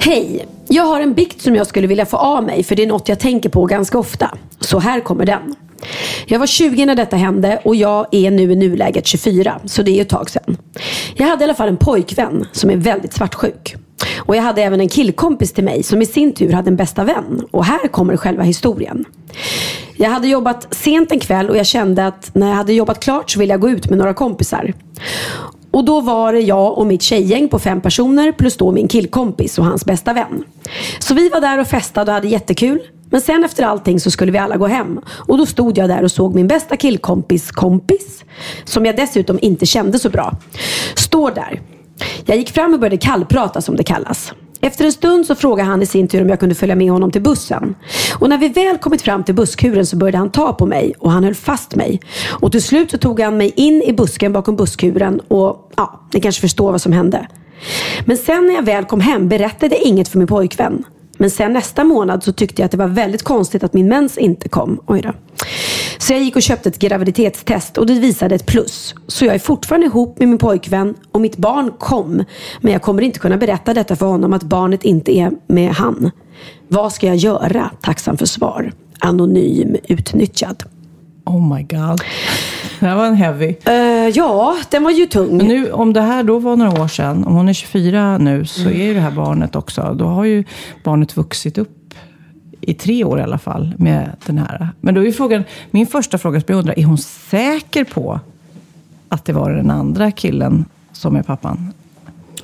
Hej! Jag har en bikt som jag skulle vilja få av mig för det är något jag tänker på ganska ofta. Så här kommer den. Jag var 20 när detta hände och jag är nu i nuläget 24, så det är ju ett tag sedan. Jag hade i alla fall en pojkvän som är väldigt svartsjuk. Och jag hade även en killkompis till mig som i sin tur hade en bästa vän. Och här kommer själva historien. Jag hade jobbat sent en kväll och jag kände att när jag hade jobbat klart så ville jag gå ut med några kompisar. Och då var det jag och mitt tjejgäng på fem personer plus då min killkompis och hans bästa vän. Så vi var där och festade och hade jättekul. Men sen efter allting så skulle vi alla gå hem. Och då stod jag där och såg min bästa killkompis kompis, som jag dessutom inte kände så bra, står där. Jag gick fram och började kallprata som det kallas. Efter en stund så frågade han i sin tur om jag kunde följa med honom till bussen. Och när vi väl kommit fram till busskuren så började han ta på mig och han höll fast mig. Och till slut så tog han mig in i busken bakom busskuren och ja, ni kanske förstår vad som hände. Men sen när jag väl kom hem berättade jag inget för min pojkvän. Men sen nästa månad så tyckte jag att det var väldigt konstigt att min mens inte kom. Oj då. Så jag gick och köpte ett graviditetstest och det visade ett plus. Så jag är fortfarande ihop med min pojkvän och mitt barn kom. Men jag kommer inte kunna berätta detta för honom att barnet inte är med han. Vad ska jag göra? Tacksam för svar. Anonym utnyttjad. Oh my god. Det här var en heavy. Eh, ja, den var ju tung. Men nu, om det här då var några år sedan, om hon är 24 nu, så Mm. är ju det här barnet också, då har ju barnet vuxit upp i tre år i alla fall med den här. Men då är ju frågan, min första fråga som jag undrar, är hon säker på att det var den andra killen som är pappan?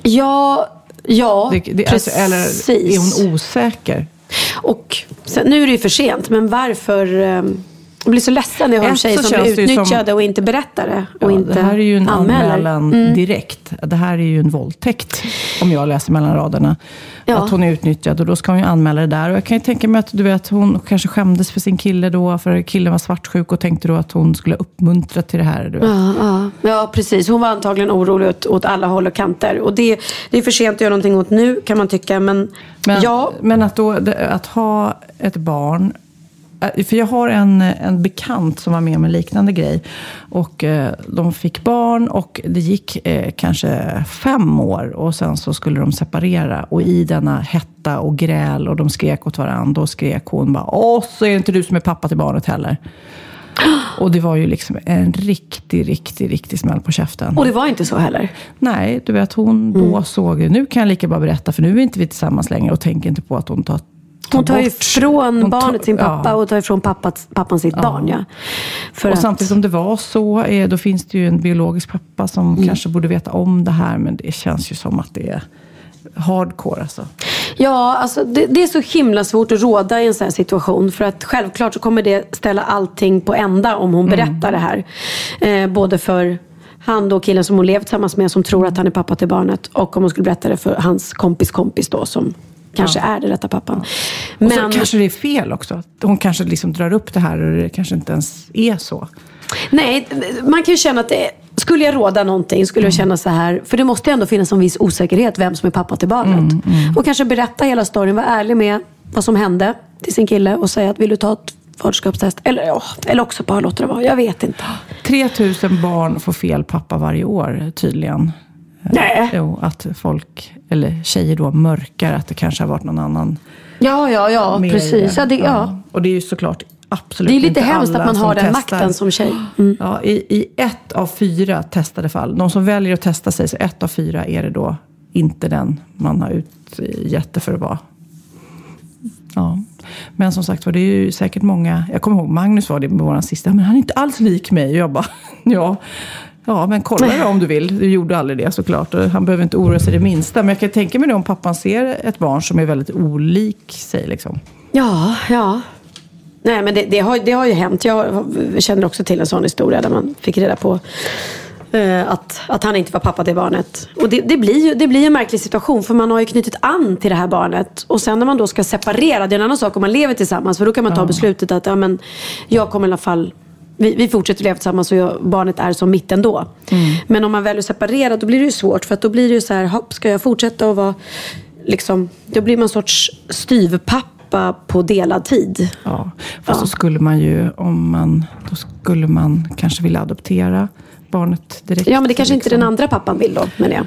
Ja, ja Det, det, precis. alltså, eller är hon osäker? Och sen, nu är det ju för sent, men varför... ehm, Jag blir så ledsen när jag hör tjejer som blir ju som- utnyttjade och inte berättar det. Och Ja, inte det här är ju en anmäler. anmälan Mm. direkt. Det här är ju en våldtäkt, om jag läser mellan raderna. Ja. Att hon är utnyttjad och då ska hon ju anmäla det där. Och jag kan ju tänka mig att du vet, hon kanske skämdes för sin kille då, för killen var svartsjuk och tänkte då att hon skulle uppmuntra till det här. Du vet. Ja, ja. ja, precis. Hon var antagligen orolig åt, åt alla håll och kanter. Och det, det är för sent att göra någonting åt nu, kan man tycka. Men, Men, ja, men att, då, att ha ett barn för jag har en, en bekant som var med om en liknande grej. Och eh, de fick barn och det gick eh, kanske fem år. Och sen så skulle de separera. Och i denna hetta och gräl och de skrek åt varandra. Då skrek hon bara, åh, så är det inte du som är pappa till barnet heller. Och det var ju liksom en riktig, riktig, riktig smäll på käften. och det var inte så heller. Nej, du vet hon då såg, nu kan jag lika bra berätta för nu är inte vi tillsammans längre och tänker inte på att hon tar Hon tar bort- ifrån hon tar- barnet sin pappa ja. och tar ifrån pappat, pappan sitt barn. Ja. För och att- samtidigt om det var så, eh, då finns det ju en biologisk pappa som Mm. kanske borde veta om det här. Men det känns ju som att det är hardcore alltså. Ja, alltså det, det är så himla svårt att råda i en sån här situation. För att självklart så kommer det ställa allting på ända om hon berättar det här. Eh, både för han då, killen som hon levt tillsammans med, som tror att han är pappa till barnet. Och om hon skulle berätta det för hans kompis kompis då, som kanske är den rätta pappan. Och så kanske det är fel också. Hon kanske liksom drar upp det här och det kanske inte ens är så. Nej, man kan ju känna att det, skulle jag råda någonting skulle jag känna så här. För det måste ju ändå finnas en viss osäkerhet vem som är pappa till barnet. Och kanske berätta hela storyn, vara ärlig med vad som hände till sin kille och säga att vill du ta ett faderskapstest? Eller, ja, eller också bara låta det vara, jag vet inte. 3000 barn får fel pappa varje år tydligen. Nej. Jo, att folk, eller tjejer då, mörkar att det kanske har varit någon annan Ja, ja, ja, precis. Ja, det, ja. Och det är ju såklart absolut Det är lite hemskt att man har den testar. makten som tjej. Mm. Ja, i, I ett av fyra testade fall, de som väljer att testa sig, så ett av fyra är det då inte den man har utgett det för att vara. Ja. Men som sagt var, det är ju säkert många, jag kommer ihåg Magnus var det med våran sista, men han är inte alls lik mig. Och jag bara, ja, ja men kolla det om du vill. Du gjorde aldrig det såklart. Han behöver inte oroa sig det minsta. Men jag kan tänka mig det om pappan ser ett barn som är väldigt olik sig. Liksom. Ja, ja. Nej, men det, det, har, det har ju hänt. Jag känner också till en sån historia där man fick reda på eh, att, att han inte var pappa till barnet. Och det, det, blir ju det blir en märklig situation för man har ju knutit an till det här barnet. Och sen när man då ska separera, det är en annan sak om man lever tillsammans. För då kan man ta beslutet att ja, men, jag kommer i alla fall vi, vi fortsätter leva tillsammans och jag, barnet är som mitt ändå. Men om man väljer att separera då blir det ju svårt. För att då blir det ju så här, hopp, ska jag fortsätta att vara liksom, då blir man en sorts styvpappa på delad tid. Ja, fast så skulle man ju, om man, då skulle man kanske vilja adoptera barnet direkt. Ja, men det kanske inte liksom. den andra pappan vill då, menar jag.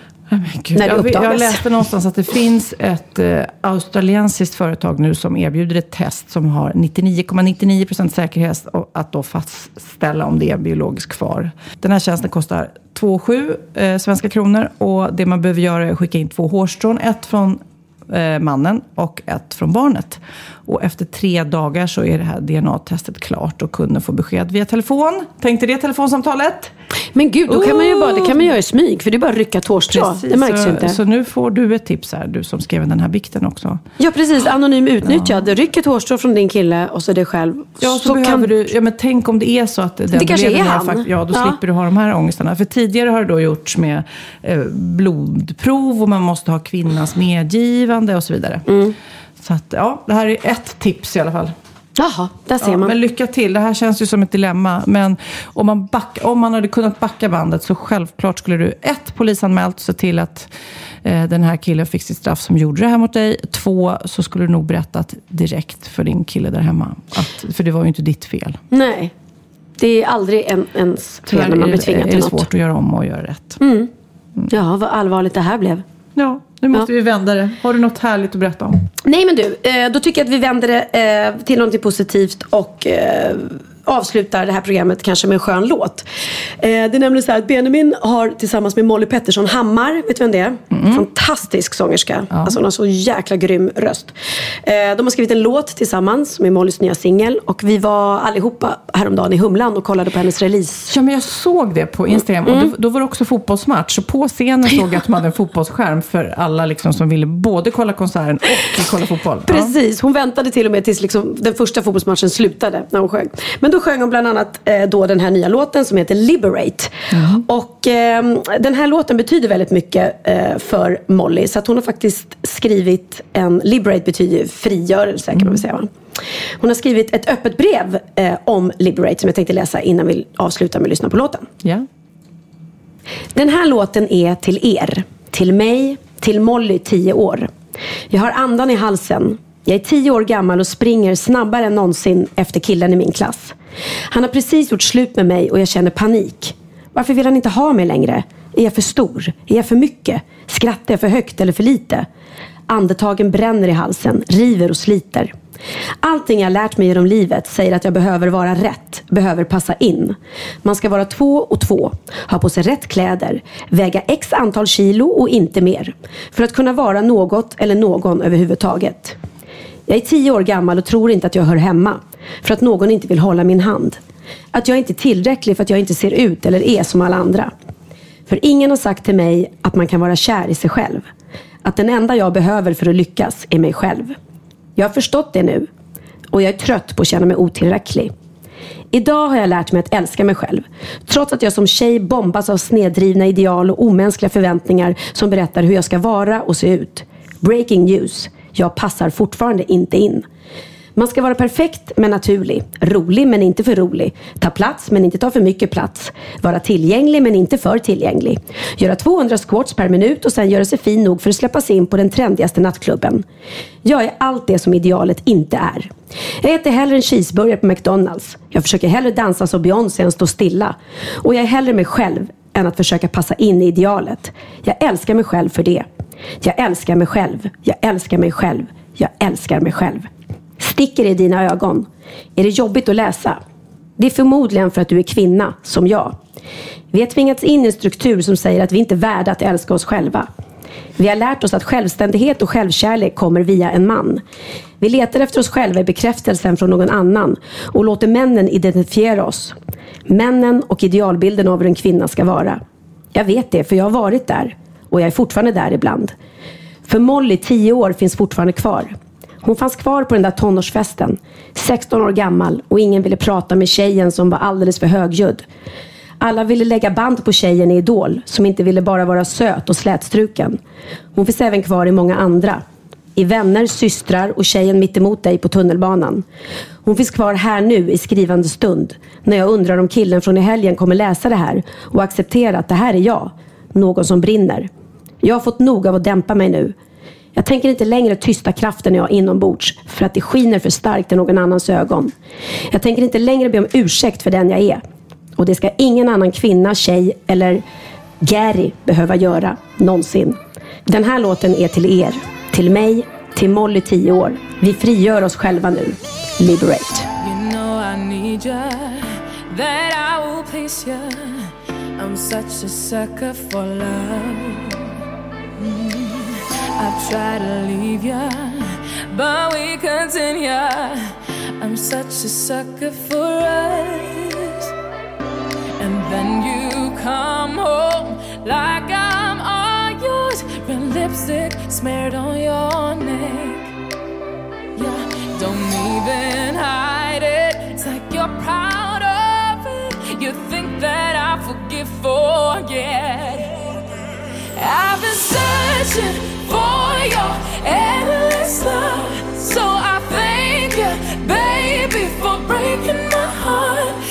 Gud, När det jag, jag uppdagas. läste någonstans att det finns ett eh, australiensiskt företag nu som erbjuder ett test som har 99,99 procent säkerhet att då fastställa om det är biologisk far. Den här tjänsten kostar 2,7 eh, svenska kronor och det man behöver göra är att skicka in två hårstrån. Ett från eh, mannen och ett från barnet. Och efter tre dagar så är det här DNA-testet klart och kunden får besked via telefon. Tänkte det telefonsamtalet? Men gud, då kan man ju bara, det kan man göra i smyg. För det är bara att rycka ett hårstrå. Precis, Det märks så, ju inte. Så nu får du ett tips här, du som skrev den här bikten också. Ja, precis. Anonym utnyttjad. Ryck ett hårstrå från din kille och så dig själv. Ja, så, behöver du, ja, men tänk om det är så att den Det kanske är han. fakt- Ja, då Ja. slipper du ha de här ångestarna. För tidigare har det då gjorts med eh, blodprov och man måste ha kvinnans medgivande och så vidare. Mm. Så att, ja, det här är ett tips i alla fall. Jaha, där ser Ja, man. men lycka till. Det här känns ju som ett dilemma. Men om man, back, om man hade kunnat backa bandet så självklart skulle du ett, polisanmält och se till att eh, den här killen fick sitt straff som gjorde det här mot dig. Två, så skulle du nog berättat direkt för din kille där hemma. Att, för det var ju inte ditt fel. Nej. Det är aldrig en, ens fel när man är, blir tvingad är till det något. svårt att göra om och göra rätt. Mm. Ja, vad allvarligt det här blev. Ja, nu måste vi vända det. Har du något härligt att berätta om? Nej men du, eh, då tycker jag att vi vänder det eh, till någonting positivt och eh, avslutar det här programmet kanske med en skön låt. Eh, det är nämligen så här att Benjamin har tillsammans med Molly Pettersson Hammar, vet du vem det är? Fantastisk sångerska. Alltså hon har så jäkla grym röst. Eh, de har skrivit en låt tillsammans med Mollys nya singel och vi var allihopa häromdagen i Humlan och kollade på hennes release. Ja, men jag såg det på Instagram och då, då var det också fotbollsmatch. Och på scenen såg jag att de hade en fotbollsskärm för alla liksom som ville både kolla konserten och kolla fotboll. Ja. Precis, hon väntade till och med tills liksom den första fotbollsmatchen slutade när hon sjöng. Men då sjöng hon bland annat eh, då den här nya låten som heter Liberate. Och eh, den här låten betyder väldigt mycket eh, för Molly. Så att hon har faktiskt skrivit en, Liberate betyder frigörelse kan man väl säga va? Hon har skrivit ett öppet brev eh, om Liberate som jag tänkte läsa innan vi avslutar med att lyssna på låten. Ja. Den här låten är till er, till mig, till Molly 10 år. Jag har andan i halsen. Jag är tio år gammal och springer snabbare än någonsin efter killen i min klass. Han har precis gjort slut med mig och jag känner panik. Varför vill han inte ha mig längre? Är jag för stor? Är jag för mycket? Skrattar jag för högt eller för lite? Andetagen bränner i halsen, river och sliter. Allting jag lärt mig genom livet säger att jag behöver vara rätt, behöver passa in. Man ska vara två och två, ha på sig rätt kläder, väga x antal kilo och inte mer. För att kunna vara något eller någon överhuvudtaget. Jag är tio år gammal och tror inte att jag hör hemma. För att någon inte vill hålla min hand. Att jag inte är tillräcklig för att jag inte ser ut eller är som alla andra. För ingen har sagt till mig att man kan vara kär i sig själv. Att den enda jag behöver för att lyckas är mig själv. Jag har förstått det nu. Och jag är trött på att känna mig otillräcklig. Idag har jag lärt mig att älska mig själv. Trots att jag som tjej bombas av snedrivna ideal och omänskliga förväntningar som berättar hur jag ska vara och se ut. Breaking news. Jag passar fortfarande inte in. Man ska vara perfekt men naturlig. Rolig men inte för rolig. Ta plats men inte ta för mycket plats. Vara tillgänglig men inte för tillgänglig. Göra 200 squats per minut och sen göra sig fin nog för att släppas in på den trendigaste nattklubben. Jag är allt det som idealet inte är. Jag äter hellre en cheeseburgare på McDonalds. Jag försöker hellre dansa som Beyoncé än stå stilla. Och jag är hellre mig själv än att försöka passa in i idealet. Jag älskar mig själv för det. Jag älskar mig själv. Jag älskar mig själv. Jag älskar mig själv. Sticker det i dina ögon? Är det jobbigt att läsa? Det är förmodligen för att du är kvinna, som jag. Vi har tvingats in i en struktur som säger att vi inte är värda att älska oss själva. Vi har lärt oss att självständighet och självkärlek kommer via en man. Vi letar efter oss själva i bekräftelsen från någon annan och låter männen identifiera oss. Männen och idealbilden av hur en kvinna ska vara. Jag vet det, för jag har varit där. Och jag är fortfarande där ibland. För Molly, 10 år, finns fortfarande kvar. Hon fanns kvar på den där tonårsfesten. 16 år gammal och ingen ville prata med tjejen som var alldeles för högljudd. Alla ville lägga band på tjejen i Idol som inte ville bara vara söt och slätstruken. Hon finns även kvar i många andra. I Vänner, Systrar och Tjejen mitt emot dig på tunnelbanan. Hon finns kvar här nu i skrivande stund. När jag undrar om killen från i helgen kommer läsa det här och acceptera att det här är jag. Någon som brinner. Jag har fått nog av att dämpa mig nu. Jag tänker inte längre tysta kraften jag har inombords för att det skiner för starkt i någon annans ögon. Jag tänker inte längre be om ursäkt för den jag är. Och det ska ingen annan kvinna, tjej eller Gary behöva göra någonsin. Den här låten är till er, till mig, till Molly 10 år. Vi frigör oss själva nu. Liberate. You know I need ya, that I will please ya. I'm such a sucker for love. Mm. I've tried to leave ya, but we continue. I'm such a sucker for us. And then you come home like I lipstick smeared on your neck. Yeah, don't even hide it. It's like you're proud of it. You think that I forgive, forget. I've been searching for your endless love. So I thank you, baby, for breaking my heart.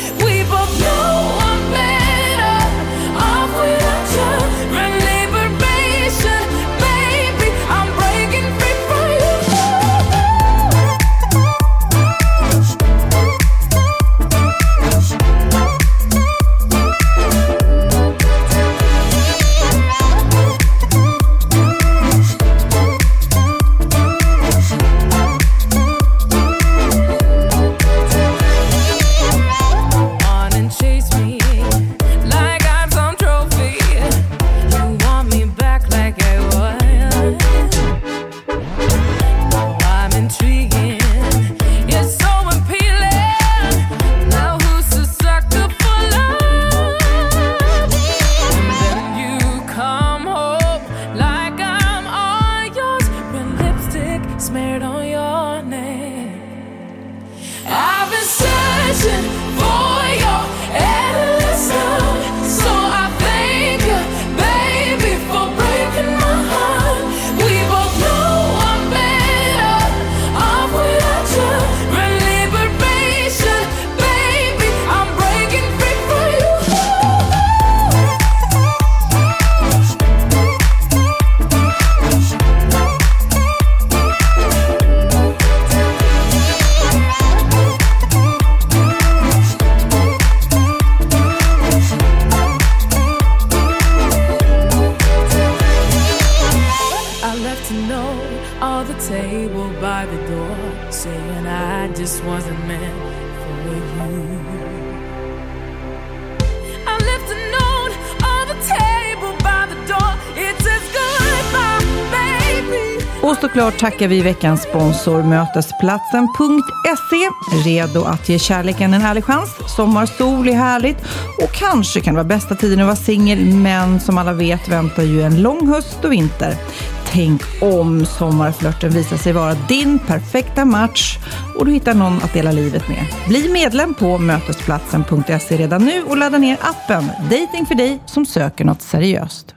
made tackar vi veckans sponsor Mötesplatsen.se. Redo att ge kärleken en ärlig chans. Sommar, sol är härligt och kanske kan det vara bästa tiden att vara singel. Men som alla vet väntar ju en lång höst och vinter. Tänk om sommarflörten visar sig vara din perfekta match och du hittar någon att dela livet med. Bli medlem på Mötesplatsen.se redan nu och ladda ner appen Dating för dig som söker något seriöst.